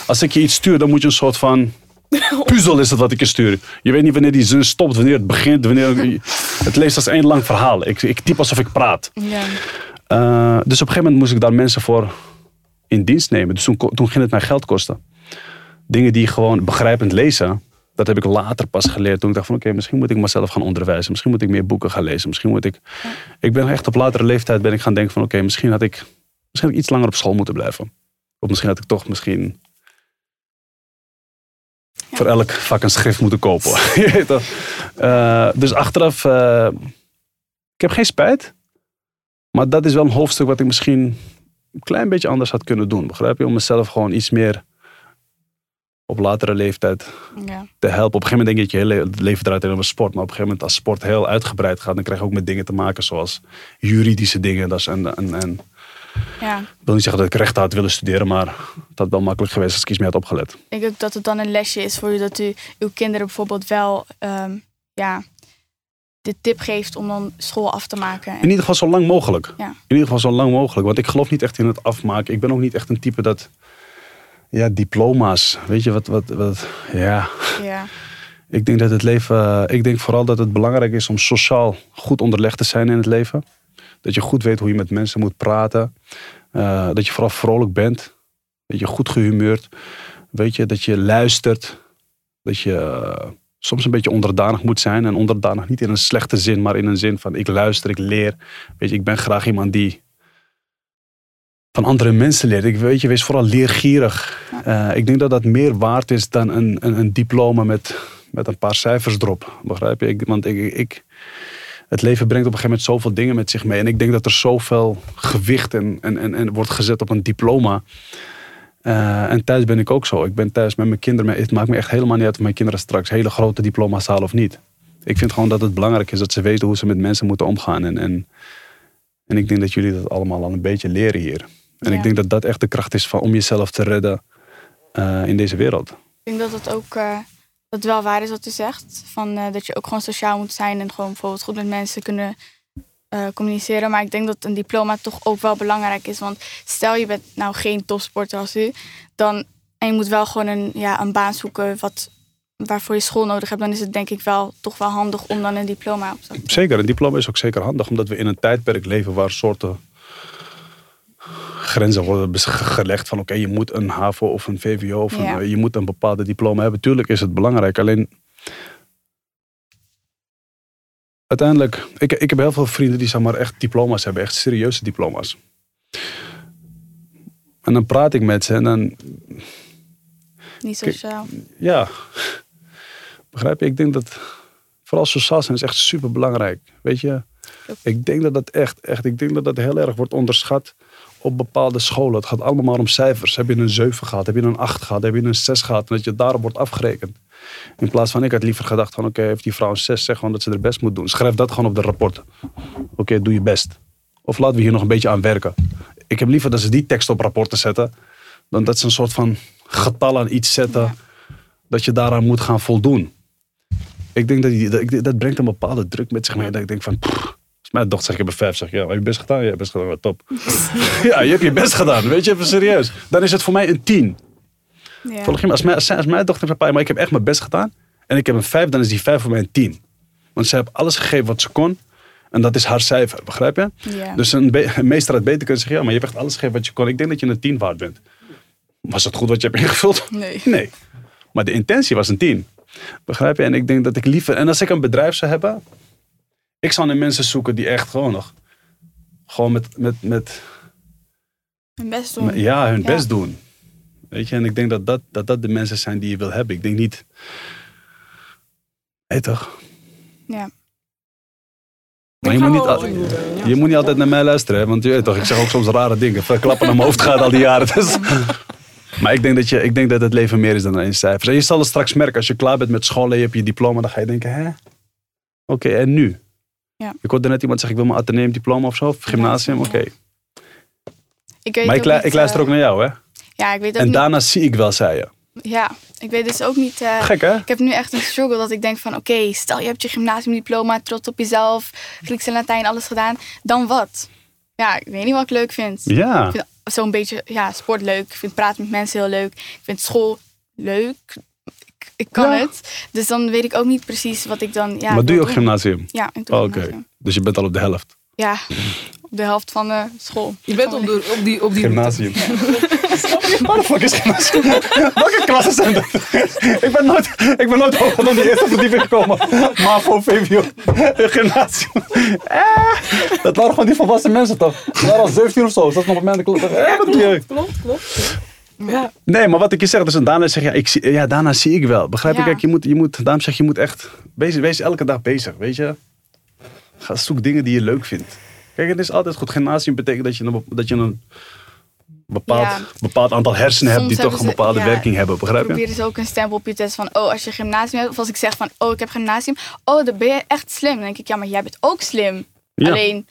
[SPEAKER 2] Als ik je iets stuur, dan moet je een soort van puzzel is het wat ik je stuur. Je weet niet wanneer die zin stopt, wanneer het begint, wanneer het leest als één lang verhaal. Ik, ik typ alsof ik praat.
[SPEAKER 3] Ja.
[SPEAKER 2] Eh, dus op een gegeven moment moest ik daar mensen voor in dienst nemen. Dus toen, ging het mij geld kosten. Dingen die gewoon begrijpend lezen, dat heb ik later pas geleerd. Toen ik dacht van oké, misschien moet ik mezelf gaan onderwijzen. Misschien moet ik meer boeken gaan lezen. Misschien moet ik... Ik ben echt op latere leeftijd ben ik gaan denken van oké, misschien had ik misschien had ik iets langer op school moeten blijven. Of misschien had ik toch misschien voor elk vak een schrift moeten kopen. Je weet toch? Eh, dus achteraf, eh, ik heb geen spijt. Maar dat is wel een hoofdstuk wat ik misschien een klein beetje anders had kunnen doen. Begrijp je? Om mezelf gewoon iets meer op latere leeftijd
[SPEAKER 3] Ja.
[SPEAKER 2] te helpen. Op een gegeven moment denk je, je hele leven draait over sport. Maar op een gegeven moment als sport heel uitgebreid gaat, dan krijg je ook met dingen te maken zoals juridische dingen. Dat is en, en, en
[SPEAKER 3] ja.
[SPEAKER 2] ik wil niet zeggen dat ik recht had willen studeren, maar het had wel makkelijk geweest als ik iets meer had opgelet.
[SPEAKER 3] Ik denk ook dat het dan een lesje is voor u dat u uw kinderen bijvoorbeeld wel ehm, ja, de tip geeft om dan school af te maken.
[SPEAKER 2] In ieder geval zo lang mogelijk.
[SPEAKER 3] Ja.
[SPEAKER 2] In ieder geval zo lang mogelijk. Want ik geloof niet echt in het afmaken. Ik ben ook niet echt een type dat... Ja, diploma's. Weet je wat... wat, wat ja,
[SPEAKER 3] Ja.
[SPEAKER 2] ik denk dat het leven... Ik denk vooral dat het belangrijk is om sociaal goed onderlegd te zijn in het leven. Dat je goed weet hoe je met mensen moet praten. Eh, dat je vooral vrolijk bent. Dat je goed gehumeurd. Weet je, dat je luistert. Dat je eh, soms een beetje onderdanig moet zijn. En onderdanig niet in een slechte zin, maar in een zin van ik luister, ik leer. Weet je, ik ben graag iemand die van andere mensen leert. Ik weet je, wees vooral leergierig. Eh, ik denk dat dat meer waard is dan een, een, een diploma met, met een paar cijfers erop. Begrijp je? Ik, want ik, ik, het leven brengt op een gegeven moment zoveel dingen met zich mee. En ik denk dat er zoveel gewicht en, en, en, en wordt gezet op een diploma. Eh, en thuis ben ik ook zo. Ik ben thuis met mijn kinderen. Het maakt me echt helemaal niet uit of mijn kinderen straks hele grote diploma's halen of niet. Ik vind gewoon dat het belangrijk is dat ze weten hoe ze met mensen moeten omgaan. En, en, en ik denk dat jullie dat allemaal al een beetje leren hier. En
[SPEAKER 3] Ja.
[SPEAKER 2] ik denk dat dat echt de kracht is van, om jezelf te redden eh, in deze wereld.
[SPEAKER 3] Ik denk dat het ook eh, dat het wel waar is wat u zegt. Van, eh, dat je ook gewoon sociaal moet zijn en gewoon bijvoorbeeld goed met mensen kunnen eh, communiceren. Maar ik denk dat een diploma toch ook wel belangrijk is. Want stel je bent nou geen topsporter als u, dan, en je moet wel gewoon een, ja, een baan zoeken wat, waarvoor je school nodig hebt, dan is het denk ik wel toch wel handig om dan een diploma op te zetten.
[SPEAKER 2] Zeker, een diploma is ook zeker handig, omdat we in een tijdperk leven waar soorten grenzen worden gelegd van oké, je moet een HAVO of een VWO of
[SPEAKER 3] Ja.
[SPEAKER 2] eh, je moet een bepaalde diploma hebben. Tuurlijk is het belangrijk, alleen uiteindelijk, ik, ik heb heel veel vrienden die zeg maar echt diploma's hebben, echt serieuze diploma's. En dan praat ik met ze en dan,
[SPEAKER 3] Niet
[SPEAKER 2] Kijk,
[SPEAKER 3] sociaal.
[SPEAKER 2] ja, begrijp je? Ik denk dat vooral sociaal zijn is echt super belangrijk. Weet je, ik denk dat dat echt, echt, ik denk dat dat heel erg wordt onderschat op bepaalde scholen. Het gaat allemaal maar om cijfers. Heb je een 7 gehad? Heb je een 8 gehad? Heb je een 6 gehad? En dat je daarop wordt afgerekend. In plaats van, ik had liever gedacht van, oké, heeft die vrouw een 6, zeg gewoon dat ze haar best moet doen. Schrijf dat gewoon op de rapport. Oké, doe je best. Of laten we hier nog een beetje aan werken. Ik heb liever dat ze die tekst op rapporten zetten, dan dat ze een soort van getal aan iets zetten, dat je daaraan moet gaan voldoen. Ik denk dat, die, dat, brengt een bepaalde druk met zich mee. Dat ik denk van, pff, mijn dochter zegt, ik heb een vijf, zeg ik, ja, heb je best gedaan? Ja, best gedaan, wat top. ja, je hebt je best gedaan, weet je, even serieus. Dan is het voor mij een tien.
[SPEAKER 3] Ja.
[SPEAKER 2] Volg je me? Als mijn, als, mijn dochter zegt, maar ik heb echt mijn best gedaan. En ik heb een vijf, dan is die vijf voor mij een tien. Want ze heeft alles gegeven wat ze kon. En dat is haar cijfer, begrijp je?
[SPEAKER 3] Ja.
[SPEAKER 2] Dus een, meester had beter kunnen zeggen, ja, maar je hebt echt alles gegeven wat je kon. Ik denk dat je een tien waard bent. Was het goed wat je hebt ingevuld?
[SPEAKER 3] Nee.
[SPEAKER 2] Nee. Maar de intentie was een 10. Begrijp je? En ik denk dat ik liever. En als ik een bedrijf zou hebben. Ik zou naar mensen zoeken die echt gewoon nog. Gewoon met. met, met
[SPEAKER 3] Mijn best doen.
[SPEAKER 2] met- ja, hun
[SPEAKER 3] Ja.
[SPEAKER 2] best doen. Weet je? En ik denk dat dat, dat dat de mensen zijn die je wil hebben. Ik denk niet. Nee, toch?
[SPEAKER 3] Ja.
[SPEAKER 2] Maar je moet, niet, al- je moet niet altijd naar mij luisteren, hè? want je weet toch, ik zeg ook soms rare dingen. Klappen naar mijn hoofd gaat al die jaren. Dus. Maar ik denk, dat je, ik denk dat het leven meer is dan alleen cijfers. En je zal het straks merken, als je klaar bent met school en je hebt je diploma, dan ga je denken, hè? Oké, en nu?
[SPEAKER 3] Ja.
[SPEAKER 2] Ik hoorde net iemand zeggen, ik wil mijn ateneum diploma of zo, of gymnasium, oké.
[SPEAKER 3] Ik
[SPEAKER 2] Maar ik,
[SPEAKER 3] ook
[SPEAKER 2] lu-
[SPEAKER 3] niet,
[SPEAKER 2] ik luister
[SPEAKER 3] eh,
[SPEAKER 2] ook naar jou, hè?
[SPEAKER 3] Ja, ik weet ook
[SPEAKER 2] En
[SPEAKER 3] niet.
[SPEAKER 2] daarna zie ik wel, zei je.
[SPEAKER 3] Ja, Ik weet dus ook niet... eh,
[SPEAKER 2] Gek hè?
[SPEAKER 3] ik heb nu echt een struggle dat ik denk van... Oké, stel je hebt je gymnasiumdiploma, trots op jezelf. Grieks en Latijn, alles gedaan. Dan wat? Ja, ik weet niet wat ik leuk vind.
[SPEAKER 2] Ja.
[SPEAKER 3] Ik vind zo'n beetje ja, sport leuk. Ik vind praten met mensen heel leuk. Ik vind school leuk. Ik, kan
[SPEAKER 2] Ja.
[SPEAKER 3] het. Dus dan weet ik ook niet precies wat ik dan... Ja,
[SPEAKER 2] maar doe je ook
[SPEAKER 3] doen.
[SPEAKER 2] gymnasium?
[SPEAKER 3] Ja, ik doe
[SPEAKER 2] Oh, Oké.
[SPEAKER 3] gymnasium.
[SPEAKER 2] Dus je bent al op de helft.
[SPEAKER 3] Ja, op de helft van de school.
[SPEAKER 1] Je bent op, de, op die, op die
[SPEAKER 2] Gymnasium. Wat de fuck is gymnasium? Welke klassen zijn dat? ik, ben nooit, ik ben nooit hoger dan die eerste verdieping gekomen. MAVO, VWO, gymnasium. Eh, dat waren gewoon die volwassen mensen toch? Dat waren al 17 of zo. Dat is nog op mijn. Eh, je?
[SPEAKER 1] Klopt, klopt. Ja,
[SPEAKER 2] Nee, maar wat ik je zeg, dus daarna zeg je, ja, ik zie, ja, daarna zie ik wel. Begrijp je?
[SPEAKER 3] Ja.
[SPEAKER 2] Kijk, je moet, je moet, daarom zeg je, je moet echt, bezig, wees elke dag bezig, weet je. Ga zoek dingen die je leuk vindt. Kijk, het is altijd goed. Gymnasium betekent dat je een, dat je een bepaald,
[SPEAKER 3] Ja.
[SPEAKER 2] bepaald aantal hersenen hebt die toch een bepaalde werking hebben, begrijp je?
[SPEAKER 3] Proberen ze ook een stempel op je test van, oh, als je gymnasium hebt, of als ik zeg van, oh, ik heb gymnasium, oh, dan ben je echt slim. Dan denk ik, ja, maar jij bent ook slim. Alleen,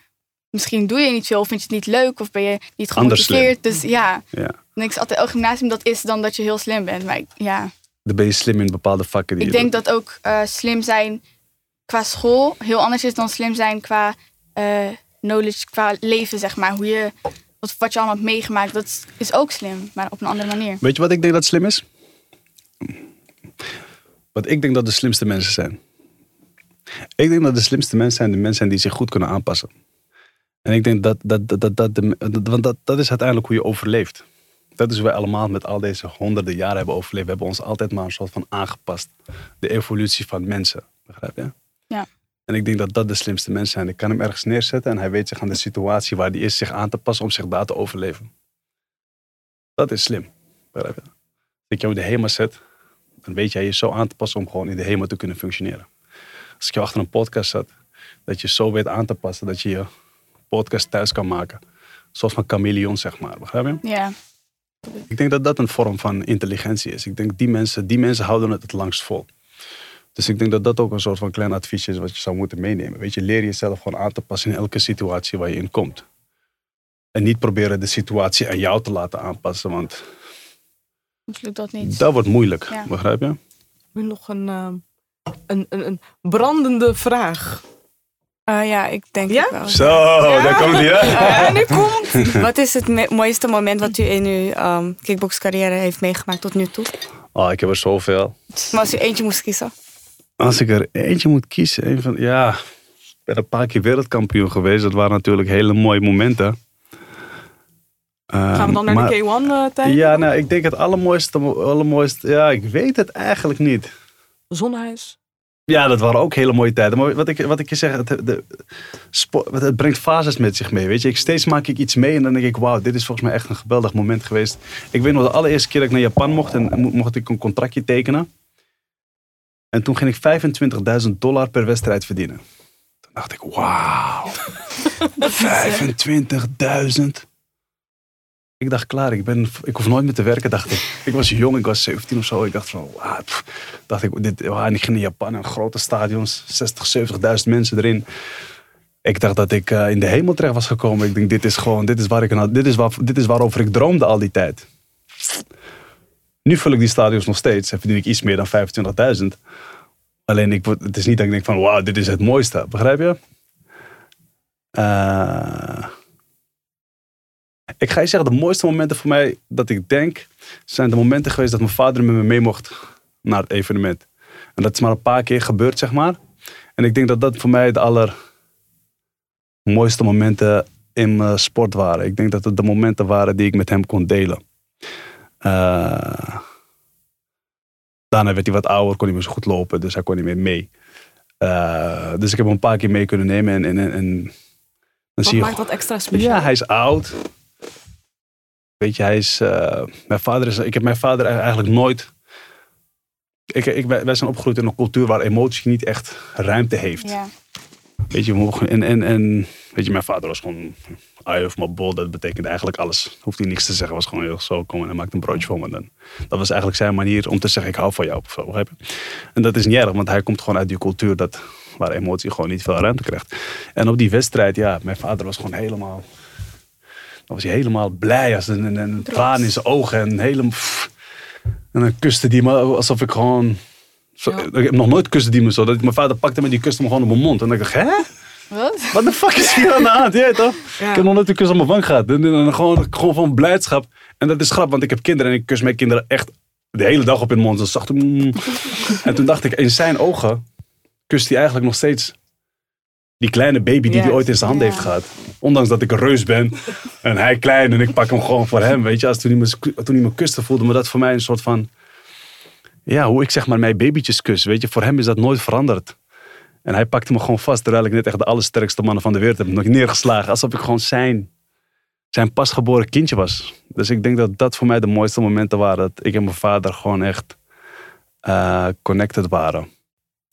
[SPEAKER 3] misschien doe je niet veel, of vind je het niet leuk, of ben je niet gemotiveerd. Dus ja,
[SPEAKER 2] Ja.
[SPEAKER 3] Ik altijd, oh, gymnasium, dat is dan dat je heel slim bent. Maar ik- ja,
[SPEAKER 2] Dan ben je slim in bepaalde vakken die
[SPEAKER 3] ik
[SPEAKER 2] je
[SPEAKER 3] denk
[SPEAKER 2] doet.
[SPEAKER 3] dat ook eh, slim zijn qua school heel anders is dan slim zijn qua eh, knowledge, qua leven, zeg maar. Hoe je, wat, wat je allemaal hebt meegemaakt, dat is- is ook slim, maar op een andere manier.
[SPEAKER 2] Weet je wat ik denk dat slim is? Wat ik denk dat de slimste mensen zijn. Ik denk dat de slimste mensen zijn de mensen zijn die zich goed kunnen aanpassen. En ik denk dat, dat, dat, dat, dat, de, dat- want dat, dat is uiteindelijk hoe je overleeft. Dat is hoe wij allemaal met al deze honderden jaren hebben overleefd. We hebben ons altijd maar een soort van aangepast. De evolutie van mensen. Begrijp je?
[SPEAKER 3] Ja.
[SPEAKER 2] En ik denk dat dat de slimste mensen zijn. Ik kan hem ergens neerzetten en hij weet zich aan de situatie waar hij is zich aan te passen om zich daar te overleven. Dat is slim. Begrijp je? Als ik jou in de HEMA zet, dan weet jij je zo aan te passen om gewoon in de HEMA te kunnen functioneren. Als ik jou achter een podcast zet, dat je zo weet aan te passen dat je je podcast thuis kan maken. Zoals van chameleon, zeg maar. Begrijp je?
[SPEAKER 3] Ja,
[SPEAKER 2] Ik denk dat dat een vorm van intelligentie is. Ik denk die mensen, die mensen houden het het langst vol. Dus ik denk dat dat ook een soort van klein adviesje is wat je zou moeten meenemen. Weet je, leer jezelf gewoon aan te passen in elke situatie waar je in komt. En niet proberen de situatie aan jou te laten aanpassen, want
[SPEAKER 3] lukt dat niet.
[SPEAKER 2] dat wordt moeilijk.
[SPEAKER 3] Ja.
[SPEAKER 2] Begrijp je?
[SPEAKER 1] nu nog een, ehm, een, een, een brandende vraag.
[SPEAKER 5] Eh, ja, ik denk
[SPEAKER 1] Ja?
[SPEAKER 5] het wel.
[SPEAKER 2] Zo, daar komt hij, hè?
[SPEAKER 1] En nu komt
[SPEAKER 5] Wat is het mooiste moment wat u in uw um, kickboxcarrière heeft meegemaakt tot nu toe?
[SPEAKER 2] Oh, ik heb er zoveel.
[SPEAKER 5] Maar als u eentje moest kiezen.
[SPEAKER 2] Als ik er eentje moet kiezen, een van, ja, ik ben een paar keer wereldkampioen geweest. Dat waren natuurlijk hele mooie momenten.
[SPEAKER 1] Gaan we dan naar
[SPEAKER 2] maar-
[SPEAKER 1] de K1-tijd?
[SPEAKER 2] Ja, nou, ik denk het allermooiste, allermooiste, ja, ik weet het eigenlijk niet.
[SPEAKER 1] Zonnehuis.
[SPEAKER 2] Ja, dat waren ook hele mooie tijden. Maar wat ik, wat ik je zeg, het, de, spo- het brengt fases met zich mee. Weet je, ik, steeds maak ik iets mee en dan denk ik, wauw, dit is volgens mij echt een geweldig moment geweest. Ik weet nog de allereerste keer dat ik naar Japan mocht en mo- mocht ik een contractje tekenen. En toen ging ik 25.000 dollar per wedstrijd verdienen. Toen dacht ik, wauw, 25.000. Ik dacht, klaar, ik, ben, ik hoef nooit meer te werken, dacht ik. Ik was jong, ik was 17 of zo. Ik dacht van, pff. dacht ik, dit, ik ging naar Japan, en grote stadions, 60, 70.000 mensen erin. Ik dacht dat ik eh, in de hemel terecht was gekomen. Ik denk, dit is gewoon, dit is, waar ik, dit, is waar, dit is waarover ik droomde al die tijd. Nu vul ik die stadions nog steeds en verdien ik iets meer dan 25.000. Alleen, ik, het is niet dat ik denk van, wauw, dit is het mooiste. Begrijp je? Eh, ik ga je zeggen, de mooiste momenten voor mij dat ik denk, zijn de momenten geweest dat mijn vader met me mee mocht naar het evenement. En dat is maar een paar keer gebeurd, zeg maar. En ik denk dat dat voor mij de allermooiste momenten in mijn sport waren. Ik denk dat het de momenten waren die ik met hem kon delen. Eh, daarna werd hij wat ouder, kon hij meer zo goed lopen, dus hij kon niet meer mee. Eh, dus ik heb hem een paar keer mee kunnen nemen. En, en, en, en dan
[SPEAKER 1] Wat
[SPEAKER 2] zie je
[SPEAKER 1] maakt dat extra speciaal?
[SPEAKER 2] ja, hij is oud. Weet je, hij is. eh, mijn vader is. Ik heb mijn vader eigenlijk nooit. Ik, ik, wij zijn opgegroeid in een cultuur waar emotie niet echt ruimte heeft.
[SPEAKER 3] Ja.
[SPEAKER 2] Weet je, we mogen, en, en, en weet je, mijn vader was gewoon. I of my bol, dat betekende eigenlijk alles. Hoeft hij niks te zeggen, was gewoon heel zo. Kom en maakt een broodje voor me. Dan. Dat was eigenlijk zijn manier om te zeggen: ik hou van jou. Of zo, begrijp je? En dat is niet erg, want hij komt gewoon uit die cultuur dat, waar emotie gewoon niet veel ruimte krijgt. En op die wedstrijd, ja, mijn vader was gewoon helemaal. Dan was hij helemaal blij als een, een, een traan in zijn ogen. En helemaal. En dan kuste die me alsof ik gewoon... Zo,
[SPEAKER 1] Ja.
[SPEAKER 2] Ik heb nog nooit kuste die me zo. Dat mijn vader pakte me die kuste me gewoon op mijn mond. En dan dacht ik, hè?
[SPEAKER 3] Wat?
[SPEAKER 2] Wat de fuck is hier aan de hand? Ja, toch?
[SPEAKER 1] Ja.
[SPEAKER 2] Ik heb nog nooit een kus op mijn wang gehad. En, en gewoon, gewoon van blijdschap. En dat is grappig, want ik heb kinderen en ik kus mijn kinderen echt de hele dag op in de mond. Zo zacht. mm. En toen dacht ik, in zijn ogen kust hij eigenlijk nog steeds die kleine baby die hij
[SPEAKER 1] Yes.
[SPEAKER 2] ooit in zijn hand
[SPEAKER 3] Ja.
[SPEAKER 2] heeft gehad. Ondanks dat ik een reus ben en hij klein en ik pak hem gewoon voor hem. Weet je, als toen hij me, toen hij me kuste, voelde me dat voor mij een soort van... Ja, hoe ik zeg maar mijn babytjes kus. Weet je, voor hem is dat nooit veranderd. En hij pakte me gewoon vast, terwijl ik net echt de allersterkste mannen van de wereld heb nog neergeslagen. Alsof ik gewoon zijn, zijn pasgeboren kindje was. Dus ik denk dat dat voor mij de mooiste momenten waren. Dat ik en mijn vader gewoon echt eh, connected waren.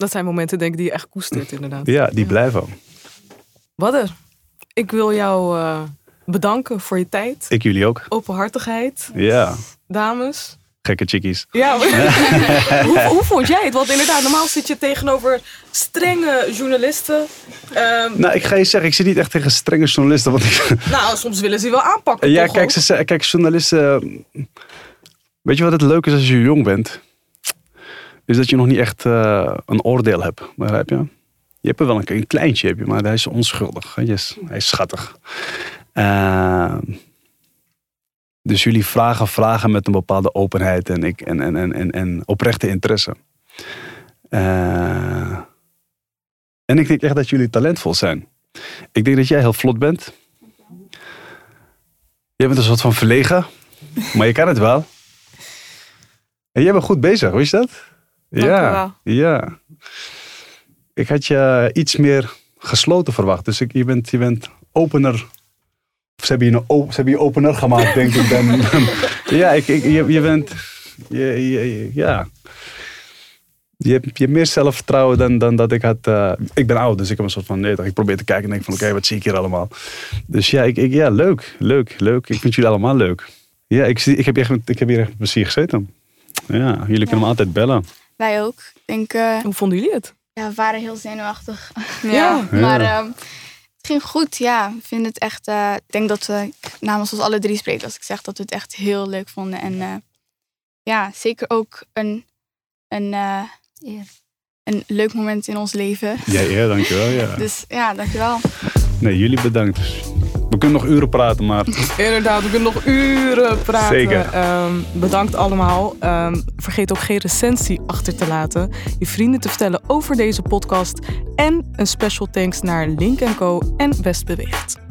[SPEAKER 1] Dat zijn momenten denk ik die je echt koestert inderdaad.
[SPEAKER 2] Ja, die blijven.
[SPEAKER 1] Wadder, ik wil jou eh, bedanken voor je tijd,
[SPEAKER 2] Ik jullie ook.
[SPEAKER 1] openhartigheid,
[SPEAKER 2] Ja,
[SPEAKER 1] dames.
[SPEAKER 2] gekke chickies.
[SPEAKER 1] Ja, hoe, hoe vond jij het? Want inderdaad, normaal zit je tegenover strenge journalisten. Ehm,
[SPEAKER 2] Nou, ik ga je zeggen, ik zit niet echt tegen strenge journalisten. Want ik,
[SPEAKER 1] nou, soms willen ze je wel aanpakken.
[SPEAKER 2] ja, kijk, ze, kijk, journalisten. Weet je wat het leuke is als je jong bent? Is dat je nog niet echt eh, een oordeel hebt. Begrijp je? Je hebt er wel een, een kleintje, heb je, maar hij is onschuldig. Is, hij is schattig. Eh, dus jullie vragen vragen met een bepaalde openheid en, ik, en, en, en, en, en oprechte interesse. Eh, en ik denk echt dat jullie talentvol zijn. Ik denk dat jij heel vlot bent. Jij bent een soort van verlegen, maar je kan het wel. En jij bent goed bezig, wist je dat? Ja, ja. Ik had je iets meer gesloten verwacht. Dus ik, je, bent, je bent opener. Of ze hebben je, een o- ze hebben je opener gemaakt, denk ik. Dan, ja, ik, ik, je, je bent. Je, je- ja. Je hebt, je hebt meer zelfvertrouwen dan, dan dat ik had. eh, ik ben oud, dus ik heb een soort van. Nee, ik probeer te kijken en denk van: oké, wat zie ik hier allemaal? Dus ja, ik, ik, ja, leuk, leuk, leuk. Ik vind jullie allemaal leuk. Ja, ik, zie- ik, heb, echt, ik heb hier echt met plezier gezeten. Ja, jullie kunnen me altijd bellen.
[SPEAKER 3] Wij ook. Denk, eh,
[SPEAKER 1] Hoe vonden jullie het?
[SPEAKER 3] ja, we waren heel zenuwachtig.
[SPEAKER 1] Ja.
[SPEAKER 3] Maar
[SPEAKER 2] Ja.
[SPEAKER 3] ehm, het ging goed, ja. Ik vind het echt, eh, ik denk dat we namens ons alle drie spreken als ik zeg dat we het echt heel leuk vonden. En eh, ja, zeker ook een, een, eh, een leuk moment in ons leven.
[SPEAKER 2] Ja, ja dankjewel. Ja.
[SPEAKER 3] Dus ja, dankjewel.
[SPEAKER 2] Nee, jullie bedankt. We kunnen nog uren praten, maar
[SPEAKER 1] Inderdaad, we kunnen nog uren praten.
[SPEAKER 2] Zeker.
[SPEAKER 1] Ehm, bedankt allemaal. Ehm, vergeet ook geen recensie achter te laten. Je vrienden te vertellen over deze podcast. En een special thanks naar Link Co en Best Beweegt.